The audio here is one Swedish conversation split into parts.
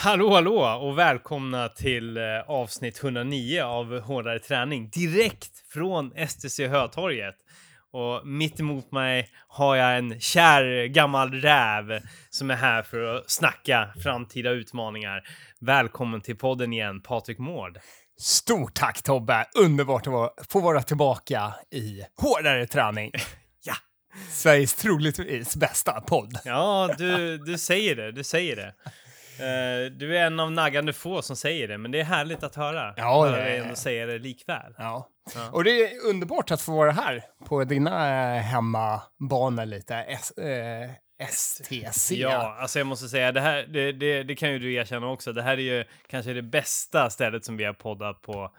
Hallå, hallå och välkomna till eh, avsnitt 109 av Hårdare träning direkt från STC Hötorget. Och mitt emot mig har jag en kär gammal räv som är här för att snacka framtida utmaningar. Välkommen till podden igen, Patrik Mård. Stort tack Tobbe! Underbart att få vara tillbaka i Hårdare träning. Ja. Sveriges troligtvis bästa podd. Ja, du, du säger det, du säger det. Eh, du är en av naggande få som säger det, men det är härligt att höra. Ja, Höra det dig ändå säga det likväl. Ja. Ja. Och det är underbart att få vara här på dina eh, hemmabanor lite. S, eh, STC. Ja, alltså jag måste säga, det här, det, det, det kan ju du erkänna också. Det här är ju kanske det bästa stället som vi har poddat på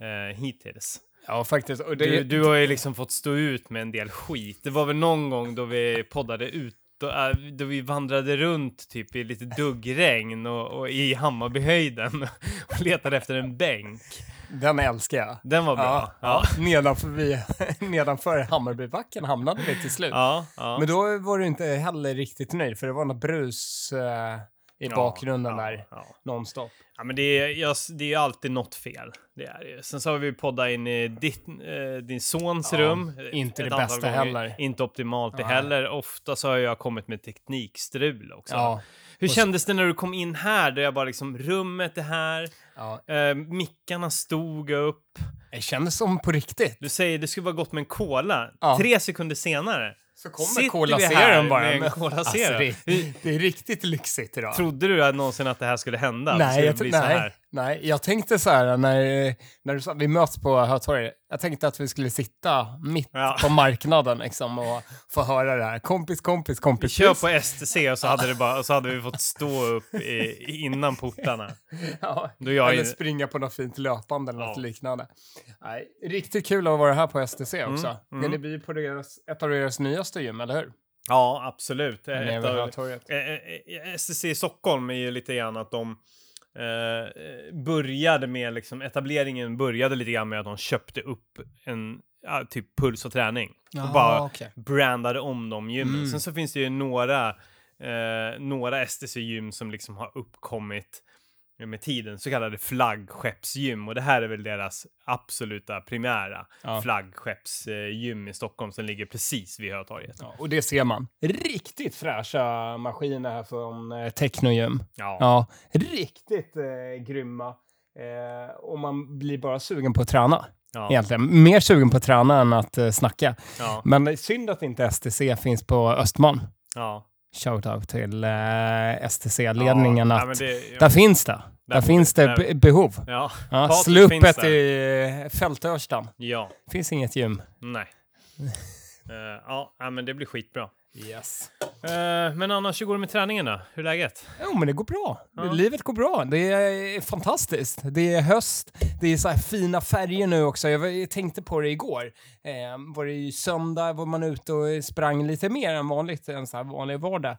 eh, hittills. ja, faktiskt. Det, Du, du har ju liksom fått stå ut med en del skit. Det var väl någon gång då vi poddade ut då, då vi vandrade runt typ i lite duggregn och, och i Hammarbyhöjden och letade efter en bänk. Den älskar jag. Den var bra. Ja, ja. Nedanför, vi, nedanför Hammarbybacken hamnade vi till slut. ja. ja. Men då var du inte heller riktigt nöjd, för det var något brus eh, i Ja, bakgrunden ja, där, ja. nonstop. Ja, men det är, jag, det är alltid något fel. Det är det. Sen så har vi poddat in i ditt, eh, din sons rum. inte det bästa gånger. heller. Inte optimalt det heller. Ofta så har jag kommit med teknikstrul också. Hur kändes det när du kom in här? Där jag bara liksom, rummet är här, eh, mickarna stod upp. Det kändes som på riktigt. Du säger det skulle vara gott med en cola. Tre sekunder senare Så kommer Cola Zero bara. med Cola Alltså, det, det är riktigt lyxigt idag. Trodde du att någonsin att det här skulle hända? Att det nej, skulle jag, bli så nej, här? Nej, jag tänkte så här när, när du sa vi möts på Hötorget. Jag tänkte att vi skulle sitta mitt Ja. på marknaden liksom, och få höra det här. Kompis, kompis, kompis. kör på STC och så hade, det bara, så hade vi fått stå upp i, innan portarna. Ja, eller in- springa på något fint löpande eller något Ja. liknande. Nej, riktigt kul att vara här på STC också. mm. Det blir på deras, ett av deras nyaste gym, eller hur? Ja, absolut. Ett av, Hötorget. eh, eh, STC i Stockholm är ju lite grann att de eh, började med, liksom, etableringen började lite grann med att de köpte upp en ja, typ puls och träning. och bara okej. brandade om de gymmen. Mm. Sen så finns det ju några, eh, några STC-gym som liksom har uppkommit med tiden, så kallade flaggskeppsgym. Och det här är väl deras absoluta primära Ja. flaggskeppsgym i Stockholm som ligger precis vid Hötorget. Ja, och det ser man. Riktigt fräscha maskiner här från eh, Technogym. Ja. Ja, riktigt eh, grymma. Eh, och man blir bara sugen på att träna. Ja. Egentligen. Mer sugen på att träna än att eh, snacka. Men synd att inte STC finns på Östman. Ja. Shoutout till eh, STC-ledningen. Ja, att men det-. Där finns det. Där, Där finns det där- be- behov. Ja. Ja, där. i Fältörstan. Ja. finns inget gym. Nej. Eh, ja, ja, men det blir skitbra. Yes. Eh, men annars, hur går det med träningen då? Hur är läget? Jo, men det går bra. Ja. Livet går bra. Det är fantastiskt. Det är höst. Det är så här fina färger nu också. Jag tänkte på det igår. Eh, var det ju söndag var man ute och sprang lite mer än vanligt, en så här vanlig vardag.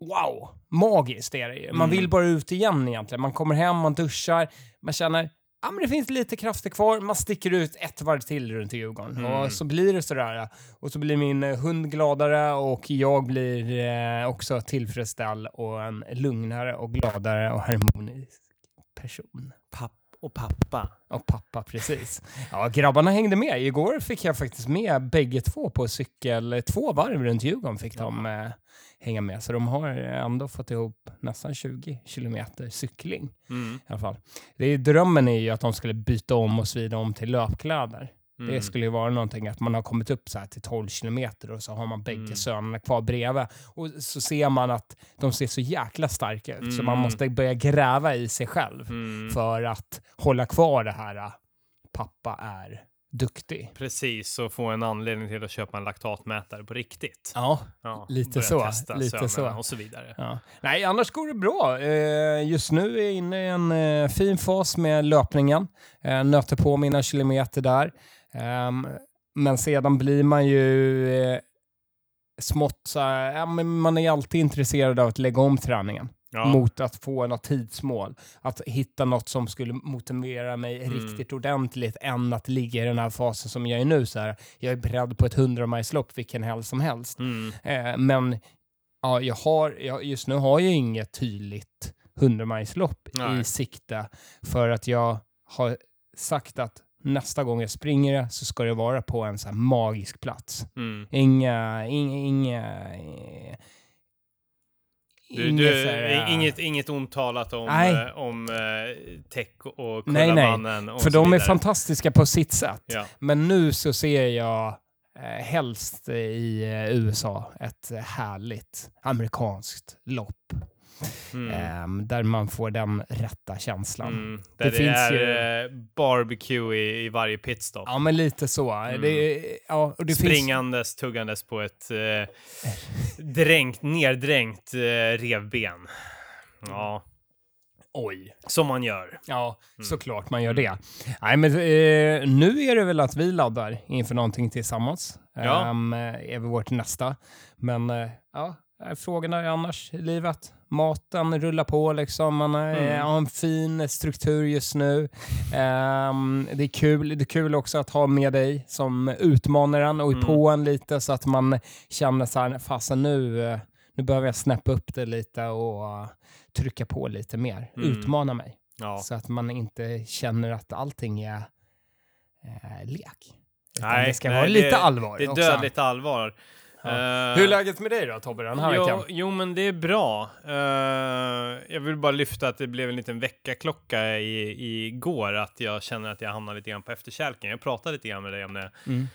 Wow, magiskt är det ju. Man Mm. vill bara ut igen egentligen. Man kommer hem, man duschar, man känner Ja, men det finns lite krafter kvar. Man sticker ut ett varv till runt Djurgården. Mm. Och så blir det sådär. Och så blir min eh, hund gladare och jag blir eh, också tillfredsställd och en lugnare och gladare och harmonisk person. Papp och pappa. Och pappa, precis. Ja, grabbarna hängde med. Igår fick jag faktiskt med bägge två på cykel. Två varv runt Djurgården fick de eh, hänga med. Så de har ändå fått ihop nästan 20 kilometer cykling Mm. i alla fall. Det är, drömmen är ju att de skulle byta om och svida om till löpkläder. Mm. Det skulle ju vara någonting att man har kommit upp så här till 12 kilometer och så har man bägge Mm. sönerna kvar bredvid. Och så ser man att de ser så jäkla starka ut så man Mm. måste börja gräva i sig själv Mm. för att hålla kvar det här äh, pappa är duktig. Precis, och få en anledning till att köpa en laktatmätare på riktigt. Ja, Ja, Lite så, lite så. Och så vidare. Ja. Nej, annars går det bra. Eh, just nu är jag inne i en eh, fin fas med löpningen. Eh, nöter på mina kilometer där. Ehm, men sedan blir man ju smått så här, man är alltid intresserad av att lägga om träningen. Ja. mot att få något tidsmål. Att hitta något som skulle motivera mig Mm. riktigt ordentligt än att ligga i den här fasen som jag är nu. Så här, jag är beredd på ett 100 majslopp vilken helg som helst. Mm. Eh, men ja, jag har, jag, just nu har jag inget tydligt 100-milslopp Nej. i sikte för att jag har sagt att nästa gång jag springer så ska det vara på en så magisk plats. Mm. Inga, inga, inga, Du, inget du, här, eh, inget, inget ont talat om, Nej. eh, om eh, Tech och Nej, nej. Och För de är fantastiska på sitt sätt. Ja. Men nu så ser jag eh, helst i eh, USA ett härligt amerikanskt lopp. Mm. Ehm, där man får den rätta känslan. Mm. Där Det det, finns är ju- eh, barbecue i, i varje pitstop. Ja, men lite så. Mm. Det, ja, det finns, Springandes, tuggandes på ett eh, dränkt, neddränkt eh, revben. Ja, oj. som man gör. Ja, Mm. såklart man gör det. Nej, men eh, nu är det väl att vi laddar inför någonting tillsammans. Ja. Ehm, är väl vårt nästa. Men eh, ja, eh, frågorna är annars i livet. Maten rullar på liksom. Man eh, Mm. har en fin struktur just nu. Ehm, det är kul. Det är kul också att ha med dig som utmanar en och är Mm. på en lite så att man känner så här, fasen nu, eh, nu behöver jag snäppa upp det lite och eh, trycka på lite mer. Mm. Utmana mig. Ja. Så att man inte känner att allting är eh, lek. Utan Nej, det ska nej, vara lite det- allvar Det är också. dödligt allvar. Ja. Eh, Hur är läget med dig då Tobbe den här jo, veckan? jo, men det är bra. Eh, jag vill bara lyfta att det blev en liten väckarklocka i, igår, att jag känner att jag hamnar lite grann på efterkälken. Jag pratade lite grann med dig om det. Mm.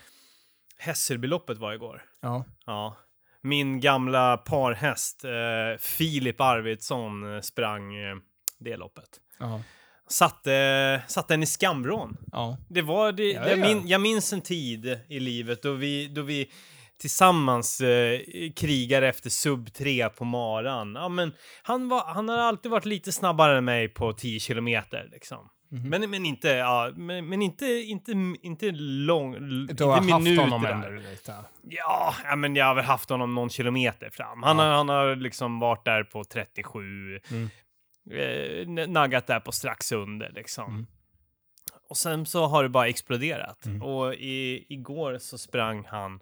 Hässelbyloppet var igår. Ja. Ja. Min gamla parhäst, eh, Filip Arvidsson, sprang det loppet. Ja. Satte, satte den i skamvrån. ja. Det var det, Ja, jag, ja. min, jag minns en tid i livet då vi, då vi tillsammans eh, krigar efter sub 3 på maran. Ja, men han, var, han har alltid varit lite snabbare än mig på 10 kilometer. Liksom. Mhm. Men, men inte, ja, men, men inte, inte, inte lång, Du har inte haft honom ändå lite. Ja, ja, men jag har väl haft honom någon kilometer fram. Han, Ja. har, han har liksom varit där på 37, Mm. eh, naggat där på strax under liksom. Mm. Och sen så har det bara exploderat. Mm. Och i, igår så sprang han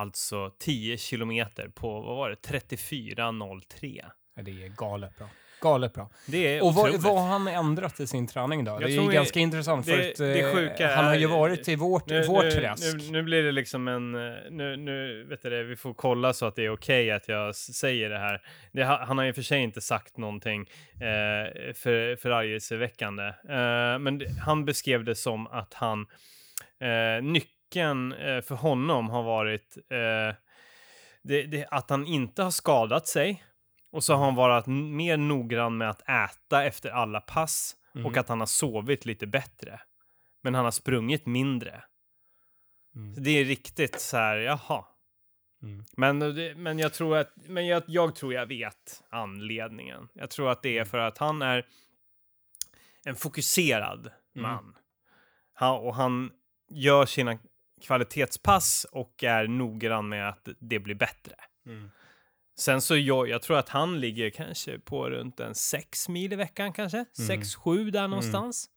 alltså 10 kilometer på, vad var det, 34.03. Ja, det är galet bra. Galet bra. Det är Och vad, vad har han ändrat i sin träning då? Jag det är ju ganska intressant för det- att det eh, sjuka han har ju varit i vårt, nu, vårt nu, träsk. nu, nu blir det liksom en... eh, Nu, nu vet du det, vi får kolla så att det är okej att jag säger det här. Det, ha- han har ju för sig inte sagt någonting eh, för, förargelseväckande. Eh, men det, han beskrev det som att han... Eh, nyckeln eh, för honom har varit eh, det, det, att han inte har skadat sig. Och så har han varit mer noggrann med att äta efter alla pass. Mm. Och att han har sovit lite bättre. Men han har sprungit mindre. Mm. Så det är riktigt så här, jaha. Mm. Men, det, men jag tror att, men jag, jag tror jag vet anledningen. Jag tror att det är för att han är en fokuserad Mm. man. Han, och han gör sina kvalitetspass och är noggrann med att det blir bättre. Mm. Sen så jag, jag tror att han ligger kanske på runt en sex mil i veckan kanske. Sex, sju där någonstans.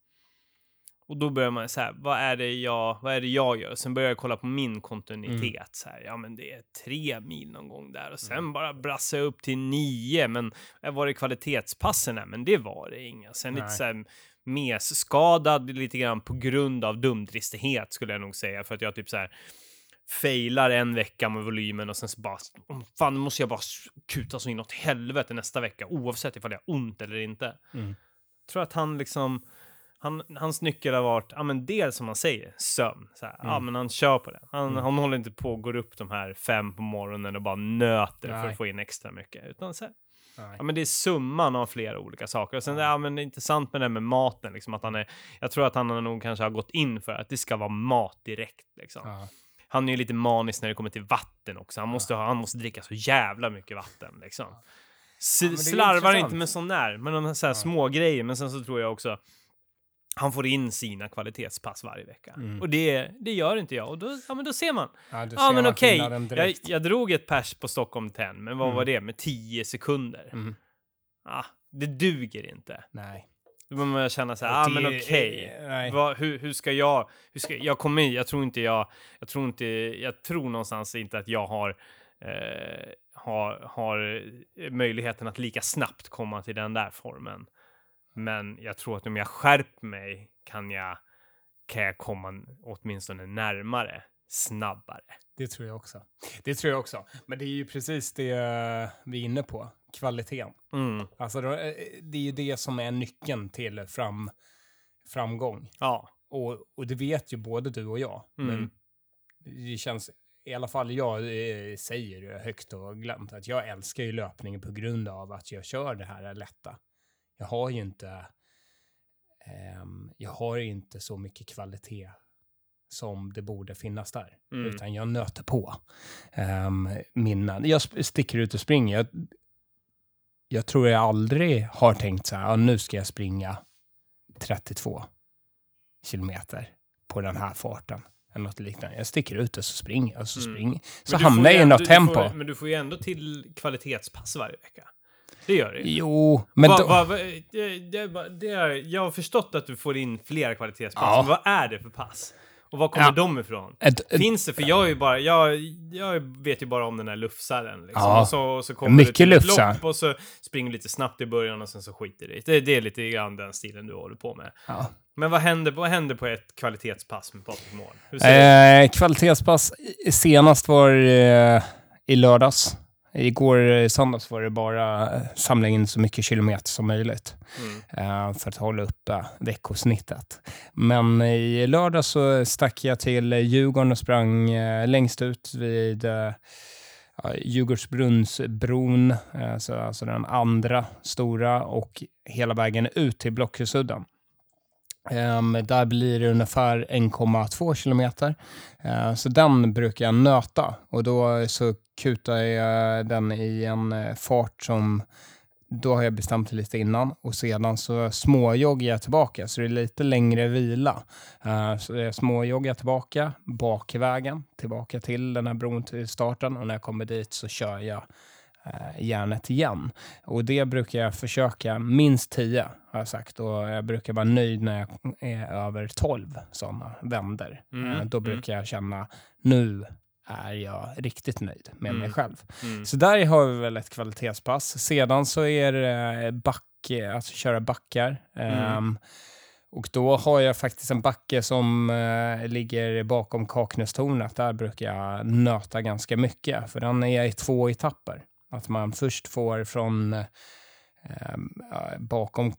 Och då börjar man så här, vad är det jag, vad är det jag gör? Sen börjar jag kolla på min kontinuitet. Så här, ja men det är tre mil någon gång där och sen bara brassa upp till nio. Men äh, var det kvalitetspassen? Nej, men det var det inga. Sen lite Nej. så här messkadad lite grann på grund av dumdristighet skulle jag nog säga. För att jag typ så här failar en vecka med volymen och sen så bara, "Åh, fan nu måste jag bara kuta så inåt helvete nästa vecka oavsett ifall jag har ont eller inte. Mm. Tror att han liksom, han, hans nyckel har varit, ja men dels som man säger, sömn. Så här, Ja Mm. men han kör på det. Han, Mm. han håller inte på och går upp de här fem på morgonen och bara nöter för Nej. att få in extra mycket. Utan så här, Nej. Ja, men det är summan av flera olika saker. Och sen, ja, men det är intressant med det här med maten, liksom att han är, jag tror att han har nog kanske har gått in för att det ska vara mat direkt. Liksom. Ja. Han är ju lite manisk när det kommer till vatten också. Han måste, ha, han måste dricka så jävla mycket vatten. Liksom. S- slarvar inte med sån där, men de här, så här små grejer. Men sen så tror jag också han får in sina kvalitetspass varje vecka. Mm. Och det, det gör inte jag. Och då, ja, men då ser man. Ja, du Ja, ser men okej. Jag, jag drog ett pers på Stockholm 10, men vad Mm. var det? Med 10 sekunder. Mm. Ah, det duger inte. Nej. Då börjar man känna så här, ah, Det men okej. eh, nej. Vad- hur, hur ska jag, hur ska, jag kommer jag tror inte jag, jag tror inte, jag tror någonstans inte att jag har eh, har, har möjligheten att lika snabbt komma till den där formen. Men jag tror att om jag skärper mig kan jag, kan jag komma åtminstone närmare snabbare. Det tror jag också. Det tror jag också. Men det är ju precis det vi är inne på. Kvaliteten. Mm. Alltså, då, eh, det är ju det som är nyckeln till fram, framgång. Ja. Och, och det vet ju både du och jag. Mm. Men det känns, i alla fall jag eh, säger högt och glömt, att jag älskar ju löpningen på grund av att jag kör det här lätta. Jag har ju inte, ehm, jag har inte så mycket kvalitet som det borde finnas där. Mm. Utan jag nöter på um, mina, jag sticker ut och springer. Jag, jag tror jag aldrig har tänkt så här, "Ja, nu ska jag springa 32 kilometer på den här farten. Eller något liknande. Jag sticker ut och så springer jag och så Mm. springer Så hamnar jag i något du tempo. Får, men du får ju ändå till kvalitetspass varje vecka. Det gör ju. Jo, men Va- då, va- va- det, det, det är, jag har förstått att du får in flera kvalitetspass, Ja. men vad är det för pass? Och var kommer Ja. de ifrån? ett, ett, Finns det? För jag, är ju bara, jag, jag vet ju bara om den här lufsaren. Liksom. Ja. Och så, och så kommer Mycket lopp och så springer du lite snabbt i början och sen så skiter i det. Det är lite grann den stilen du håller på med. ja. Men vad händer, vad händer på ett kvalitetspass med Patrik Mård? Det Eh, kvalitetspass senast var eh, i lördags. Igår eh, söndags var det bara eh, samla in så mycket kilometer som möjligt Mm. eh, för att hålla uppe veckosnittet. Men i lördag så stack jag till Djurgården och sprang längst ut vid Djurgårdsbrunnsbron, så, alltså den andra stora och hela vägen ut till Blockhusudden. Ehm, där blir det ungefär 1,2 kilometer. Så den brukar jag nöta och då så kutar jag den i en eh, fart som då har jag bestämt lite innan och sedan så småjoggar jag tillbaka så det är lite längre vila. Eh, så jag småjoggar tillbaka bakvägen tillbaka till den här bron till starten och när jag kommer dit så kör jag eh, järnet igen. Och det brukar jag försöka, minst 10 har jag sagt. Och jag brukar vara nöjd när jag är över 12 sådana vänder. Mm, Eh, då mm. brukar jag känna, nu är jag riktigt nöjd med mig Mm. själv. Mm. Så där har vi väl ett kvalitetspass. Sedan så är det back, alltså köra backar. Mm. Ehm, och då har jag faktiskt en backe som eh, ligger bakom Kaknästornet. Där brukar jag nöta ganska mycket, för den är i två etapper. Att man först får från eh, ja, bakom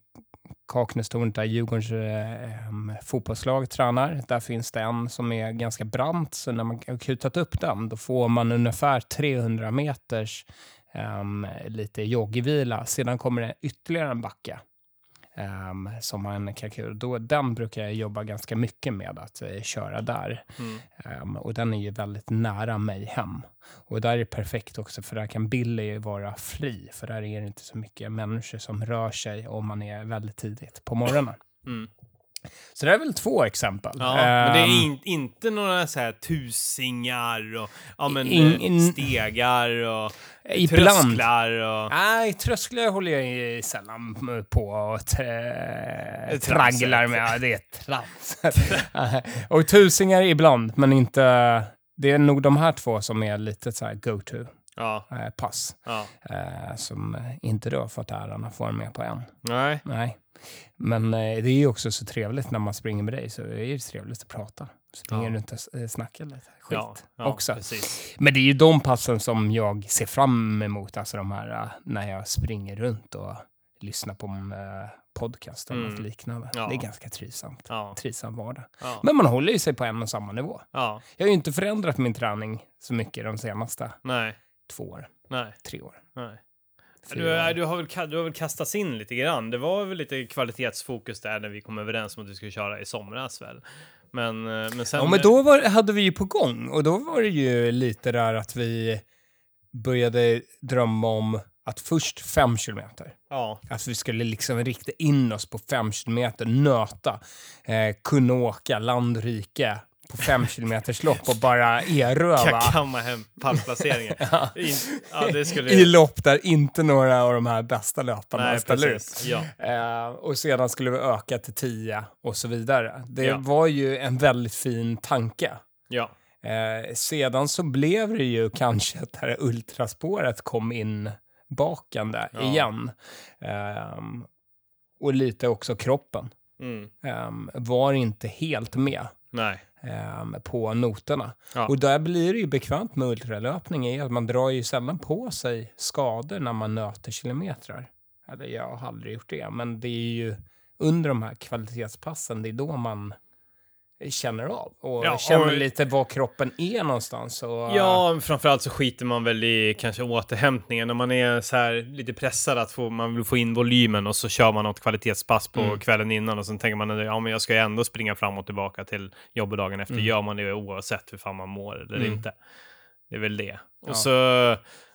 Kaknästornet där Djurgårdens eh, fotbollslag tränar. Där finns det en som är ganska brant, så när man har kutat upp den då får man ungefär 300 meters eh, lite joggvila. Sedan kommer det ytterligare en backe em, som man kan kul. Då, den brukar jag jobba ganska mycket med att eh, köra där. Mm. Ehm, och den är ju väldigt nära mig hem. Och där är det perfekt också för där kan Billy vara fri. För där är det inte så mycket människor som rör sig om man är väldigt tidigt på morgonen. Mm. Så det är väl två exempel. Ja, men det är Ehm, in, inte några så här tusingar och ja, men, In- in- stegar och Ibland. trösklar och... Nej, trösklar håller jag sällan på och tra- tragglar med. Det är trams. och tusingar ibland, men inte... Det är nog de här två som är lite så här go-to-pass. Ja, ja. eh, som inte du har fått äran att få med på än. Nej. Nej. Men eh, det är ju också så trevligt när man springer med dig, så det är ju trevligt att prata. Springer Ja. runt och eh, snackar lite skit Ja, ja, också. precis. Men det är ju de passen som jag ser fram emot, alltså de här eh, när jag springer runt och lyssnar på eh, podcast eller Mm. något liknande. Ja. Det är ganska trivsamt. Ja, Trivsam vardag. ja, Men man håller ju sig på en och samma nivå. ja. Jag har ju inte förändrat min träning så mycket de senaste Nej, två åren, nej, tre åren. nej. Du, du, har väl, du har väl kastats in lite grann. Det var väl lite kvalitetsfokus där när vi kom överens om att du skulle köra i somras väl? Men, eh, men sen... Ja, men då var, hade vi ju på gång. Och då var det ju lite där att vi började drömma om att först fem kilometer. Ja, Att vi skulle liksom rikta in oss på fem kilometer, nöta, eh, kunna åka land rike på fem kilometers lopp och bara eröva. kamma hem pallplaceringen. Ja. In, ja, det skulle... I lopp där inte några av de här bästa löparna Nej, ställer ut. Ja. Eh, och sedan skulle vi öka till 10 och så vidare. Det Ja. var ju en väldigt fin tanke. Ja. Eh, sedan så blev det ju kanske att det här ultraspåret kom in bakande Ja. igen. Ehm, och lite också kroppen. Mm. Ehm, var inte helt med Nej. Ehm, på noterna. Ja. Och där blir det ju bekvämt med ultralöpning är att man drar ju sällan på sig skador när man nöter kilometrar. Eller jag har aldrig gjort det, men det är ju under de här kvalitetspassen, det är då man känner av och Ja, känner och- lite var kroppen är någonstans. Och, Ja, framförallt så skiter man väl i kanske återhämtningen. När man är så här lite pressad att få, man vill få in volymen och så kör man något kvalitetspass på Mm. kvällen innan och sen tänker man ja men jag ska ju ändå springa fram och tillbaka till jobbet dagen efter. Mm. Gör man det oavsett hur fan man mår eller Mm. inte. Det är väl det. Ja. Och, så,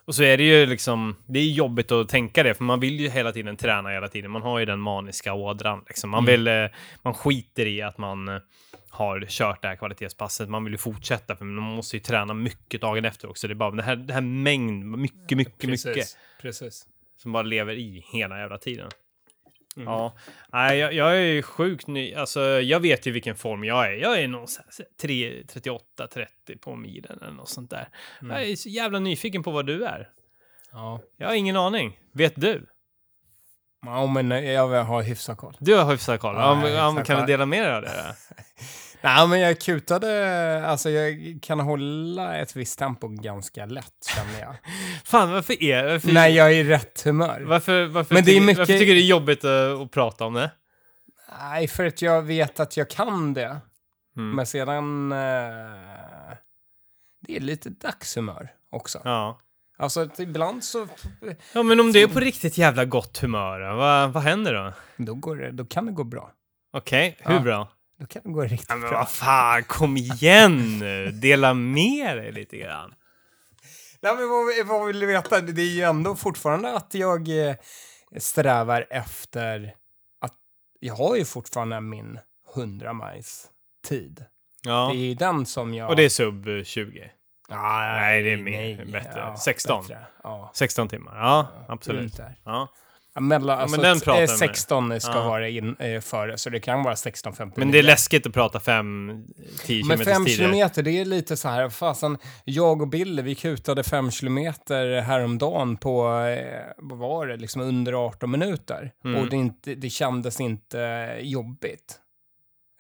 och så är det ju liksom, det är jobbigt att tänka det för man vill ju hela tiden träna hela tiden. Man har ju den maniska ådran liksom. Man Mm. vill, eh, man skiter i att man eh, har kört det här kvalitetspasset. Man vill ju fortsätta för man måste ju träna mycket dagen efter också. Det är bara det här, det här mängd, mycket, mycket, precis, mycket Precis. som bara lever i hela jävla tiden. Mm. Ja, nej, jag, jag är ju sjukt ny. Alltså, jag vet ju vilken form jag är. Jag är någonstans 38-30 på milen eller något sånt där. Mm. Jag är så jävla nyfiken på vad du är. Ja. Jag har ingen aning. Vet du? Ja, men jag har hyfsat koll. Du har hyfsat koll. Ja, Ja, hyfsat kan du dela med dig av det? Nej, men jag kutade, alltså jag kan hålla ett visst tempo ganska lätt känner jag. Fan, varför är varför, När jag är i rätt humör. varför, varför, Men det är mycket- varför tycker du det är jobbigt att, att prata om det? Nej, för att jag vet att jag kan det. Mm. Men sedan... Eh, det är lite dagshumör också. Ja. Alltså ibland så... ja, men om du är på riktigt jävla gott humör, vad, vad händer då? Då, går det, då kan det gå bra. Okej, hur Ja. bra? Då kan det gå riktigt Ja, men bra. vad fan, kom igen nu! Dela med dig lite grann. Nej, men vad, vad vill du veta? Det är ju ändå fortfarande att jag eh, strävar efter att... Jag har ju fortfarande min 100 miles tid. Ja. Det är ju den som jag... Och det är sub eh, 20. Ja, Nej, det är mer- bättre. 16. bättre. Ja, 16 timmar. Ja, absolut. Ja. Ja, mellan, alltså, men den t- pratar eh. 16 ska Ja. vara in, eh, före, så det kan vara 16.59. Men det är läskigt att prata 5-10 Men fem kilometers tider. kilometer, det är lite så här, fasen, jag och Billy, vi kutade fem kilometer häromdagen på, eh, vad var det, liksom under 18 minuter. Mm. Och det, inte, det kändes inte jobbigt.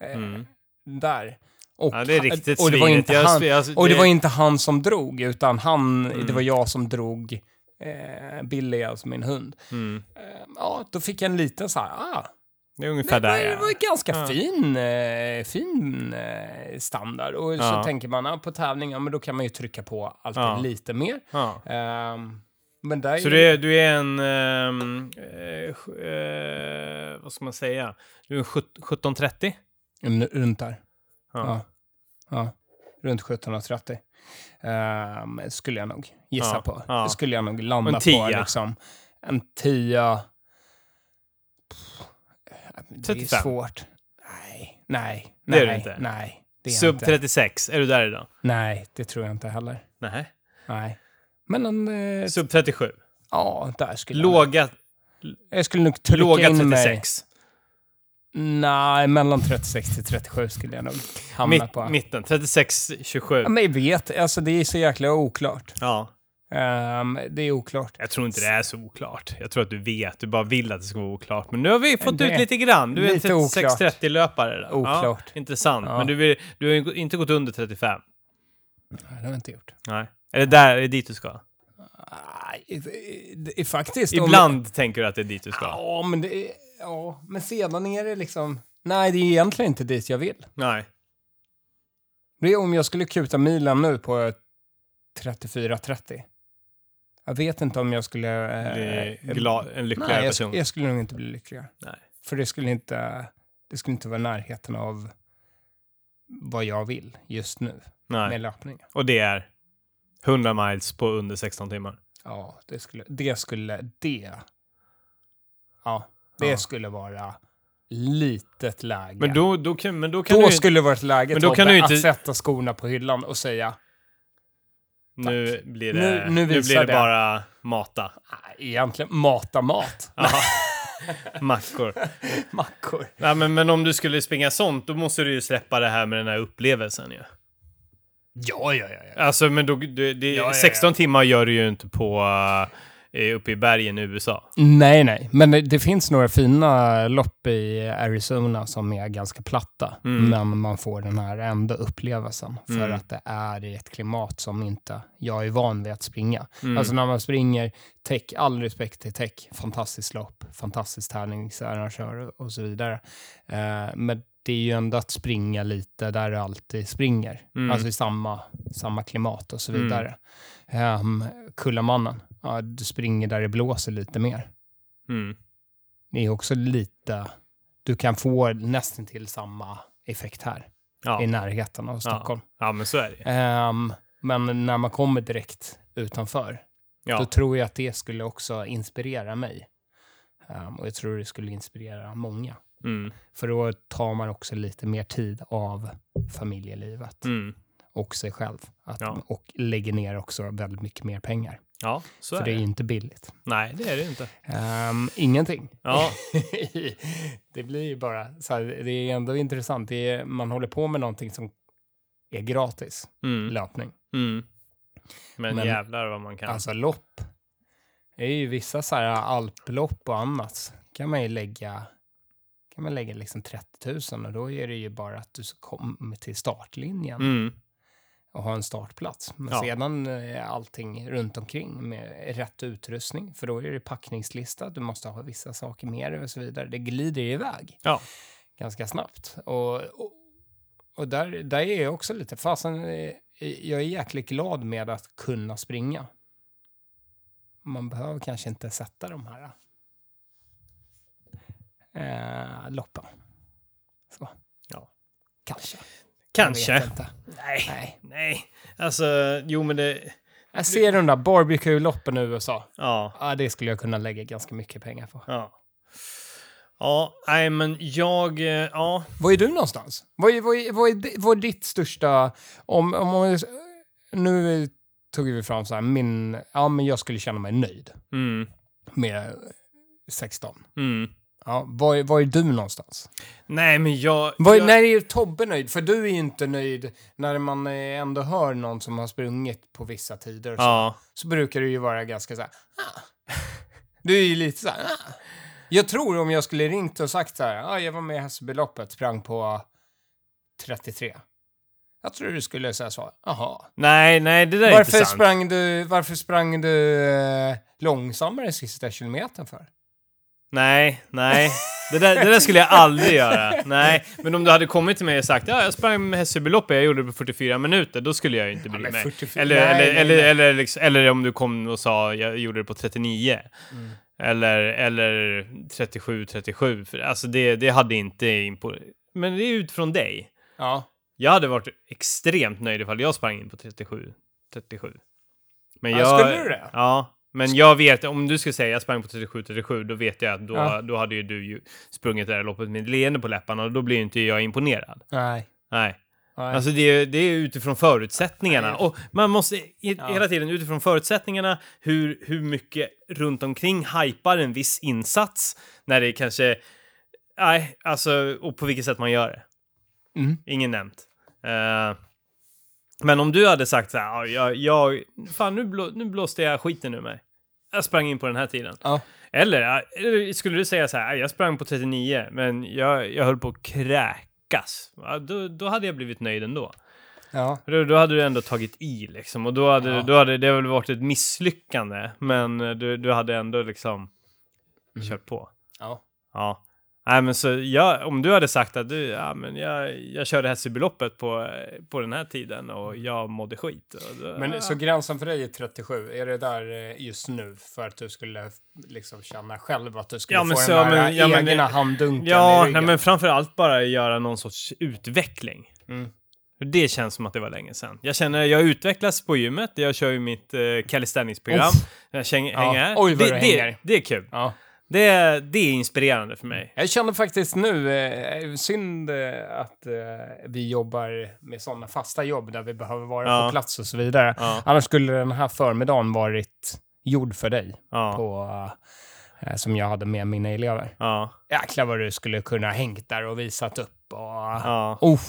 Eh, Mm. Där. Och, Ja, det är riktigt och det var inte Jag- han, jag- och det det- var inte han som drog, utan han, Mm. det var jag som drog eh, Billy, alltså min hund. Mm. Eh, ja, då fick jag en liten så här, ah, Det är ungefär var, där det var ganska Ja. fin, eh, fin eh, standard. Och Ja. så tänker man, ja, på tävling, ja, men då kan man ju trycka på alltid lite mer. Ehm, men där Så är du är, en... ehm, eh, eh, vad ska man säga? Du är en sjut- 1730? Mm, runt där. Ja. Ja. Runt 17.30. Ehm, skulle jag nog gissa Ja, på. ja. Det skulle jag nog landa En på. tia. Liksom. En tia. Pff, Det 35. är svårt. Nej, nej, Det är nej, det inte. nej. Det är Sub inte. 36, är du där idag? Nej, det tror jag inte heller. Nej. Nej. Men en... Eh, Sub 37? ja, där skulle jag... Låga, Jag skulle nog trycka låga in mig... 36? Nej, mellan 36 till 37 skulle jag nog hamna Mitt, på. mitten, 36, 27? Ja, men jag vet, alltså det är så jäkla oklart. Ja. Ehm, det är oklart. Jag tror inte det är så oklart. Jag tror att du vet. Du bara vill att det ska vara oklart. Men nu har vi fått Det ut lite grann. Du är en lite oklart. 36-30-löpare. där. Oklart. Ja, intressant. Ja. Men du, vill, du har inte gått under 35. Nej, det har jag inte gjort. Nej. Är det där, är det dit du ska? Nej, faktiskt... om- Ibland tänker du att det är dit du ska. Ja, men det är... Ja, men sedan är det liksom... Nej, det är egentligen inte dit jag vill. Nej. Det är om jag skulle kuta milen nu på 34-30. Jag vet inte om jag skulle... Bli eh, glad, en lyckligare Nej, jag, person. jag skulle nog inte bli lyckligare. Nej. För det skulle inte, det skulle inte vara närheten av vad jag vill just nu Nej. med löpningen. Och det är 100 miles på under 16 timmar. Ja, det skulle, det skulle, det. Ja, det Ja. skulle vara litet läge. Men då, då kan, men då kan då du skulle det vara ett läge Men då kan du inte- att sätta skorna på hyllan och säga Nu blir det, Nu- nu nu, blir det det. bara mata. "Nej, egentligen mata mat. Mackor. Mackor. Nej, men, men om du skulle springa sånt, då måste du ju släppa det här med den här upplevelsen ju. Ja, ja, ja. ja. Alltså, men då, det, det, ja, ja. 16 timmar gör du ju inte på uh, uppe i bergen i USA. Nej, nej. Men det, det finns några fina lopp i Arizona som är ganska platta. Mm. Men man får den här ändå upplevelsen. För Mm. att det är i ett klimat som inte jag är van vid att springa. Mm. Alltså när man springer tech, all respekt till tech, fantastiskt lopp, fantastisk tävlingsarrangör och så vidare. Eh, men det är ju ändå att springa lite där du alltid springer. Mm. Alltså i samma, samma klimat och så Mm. vidare. Um, Kullamannen, ja, du springer där det blåser lite mer. Mm. Det är också lite, du kan få nästan till samma effekt här Ja. i närheten av Stockholm. ja, men så är det. Ehm, men när man kommer direkt utanför, då Ja. tror jag att det skulle också inspirera mig. Ehm, och jag tror det skulle inspirera många. Mm. För då tar man också lite mer tid av familjelivet Mm. och sig själv. Att, Ja. Och lägger ner också väldigt mycket mer pengar. Ja, så För är det är det. inte billigt. Nej, det är det inte. Ehm, ingenting. Ja. det blir ju bara så här, det är ändå intressant. Det är, man håller på med någonting som är gratis, Mm. löpning. Mm. Men, Men- jävlar vad man kan. Alltså lopp. Det är ju vissa så här alplopp och annat. kan man ju lägga kan man lägga liksom 30 000 och då är det ju bara att du komma till startlinjen Mm. Och ha en startplats. Men Ja. sedan är allting runt omkring med rätt utrustning, för då är det packningslista, du måste ha vissa saker med dig och så vidare. Det glider iväg Ja. ganska snabbt. Och, och, och där, där är jag också lite, fasen, eh, jag är jäkligt glad med att kunna springa. Man behöver kanske inte sätta de här eh, loppen. Så. Ja. Kanske. Kanske. Nej. Nej. Nej. Alltså, jo men det... Jag ser de där barbecue-loppen i USA. Ja. Ja, det skulle jag kunna lägga ganska mycket pengar på. Ja. Ja, nej men jag... eh, Ja. Var är du någonstans? Vad är, vad är, vad är, vad är ditt största... Om, om, om, nu tog vi fram så här, min... Ja, men jag skulle känna mig nöjd Mm. med 16. Mm. Ja, var, är- var är du någonstans? Nej men jag... Var, jag När är Tobbe nöjd? För du är ju inte nöjd när man eh, ändå hör någon som har sprungit på vissa tider. Så, Ja. så brukar du ju vara ganska så här... Ah. Du är ju lite så här... Ah. Jag tror om jag skulle ringt och sagt så här, ah, jag var med i Hässelbyloppet, sprang på 33. Jag tror du skulle säga så, jaha. Nej, nej det där är Varför inte sant. sprang du, varför sprang du eh, långsammare sista kilometern för? Nej, nej. Det där, det där skulle jag aldrig göra. Nej, men om du hade kommit till mig och sagt ja, jag sprang med Hässelbyloppet, jag gjorde det på 44 minuter, då skulle jag inte bry men mig. 44 Eller, nej, eller, nej, eller, nej. Eller, liksom, eller om du kom och sa jag gjorde det på 39. Mm. Eller, eller 37, 37. För, alltså det, det hade inte imponerat. Men det är utifrån dig. Ja. Jag hade varit extremt nöjd ifall jag sprang in på 37. 37. Men Ja, jag, skulle du det? Ja, men jag vet, om du skulle säga jag sprang på 37, 37, då vet jag att då, Ja. då hade ju du ju sprungit det där loppet med leende på läpparna och då blir inte jag imponerad. Nej. Nej. Nej. Alltså det är, det är utifrån förutsättningarna. Och man måste i, Ja. hela tiden utifrån förutsättningarna, hur, hur mycket runt omkring hypar en viss insats när det kanske... Nej, alltså, och på vilket sätt man gör det. Mm. Ingen nämnt. Eh, men om du hade sagt så här, ja, jag, jag, fan nu, blå, nu blåste jag skiten ur mig. Jag sprang in på den här tiden. Ja. Eller, eller skulle du säga så här, jag sprang på 39, men jag, jag höll på att kräkas. Ja, då, då hade jag blivit nöjd ändå. Ja. Då, då hade du ändå tagit i liksom. Och då hade, Ja. då hade det väl varit ett misslyckande. Men du, du hade ändå liksom kört på. Ja. Ja. Nej men så jag, om du hade sagt att du, ja men jag, jag körde Hässelbyloppet på, på den här tiden och jag mådde skit. Då, Men ja. så gränsen för dig är 37, är det där eh, just nu för att du skulle liksom känna själv att du skulle Ja, men få så, den där men- ja, men egna det- handdunken i Ja, ryggen? nej, men framför allt bara göra någon sorts utveckling. Mm. Det känns som att det var länge sedan. Jag känner, jag utvecklas på gymmet, jag kör ju mitt eh, calisthenics-program. Jag Ja. hänger här. Oj, vad det, du det, hänger. det är kul. Ja. Det, det är inspirerande för mig. Jag känner faktiskt nu, eh, synd eh, att eh, vi jobbar med sådana fasta jobb där vi behöver vara Ja. på plats och så vidare. Ja, Annars skulle den här förmiddagen varit gjord för dig ja. på, eh, som jag hade med mina elever. Ja. Jäklar vad du skulle kunna hängt där och visat upp. Och, Ja. oh.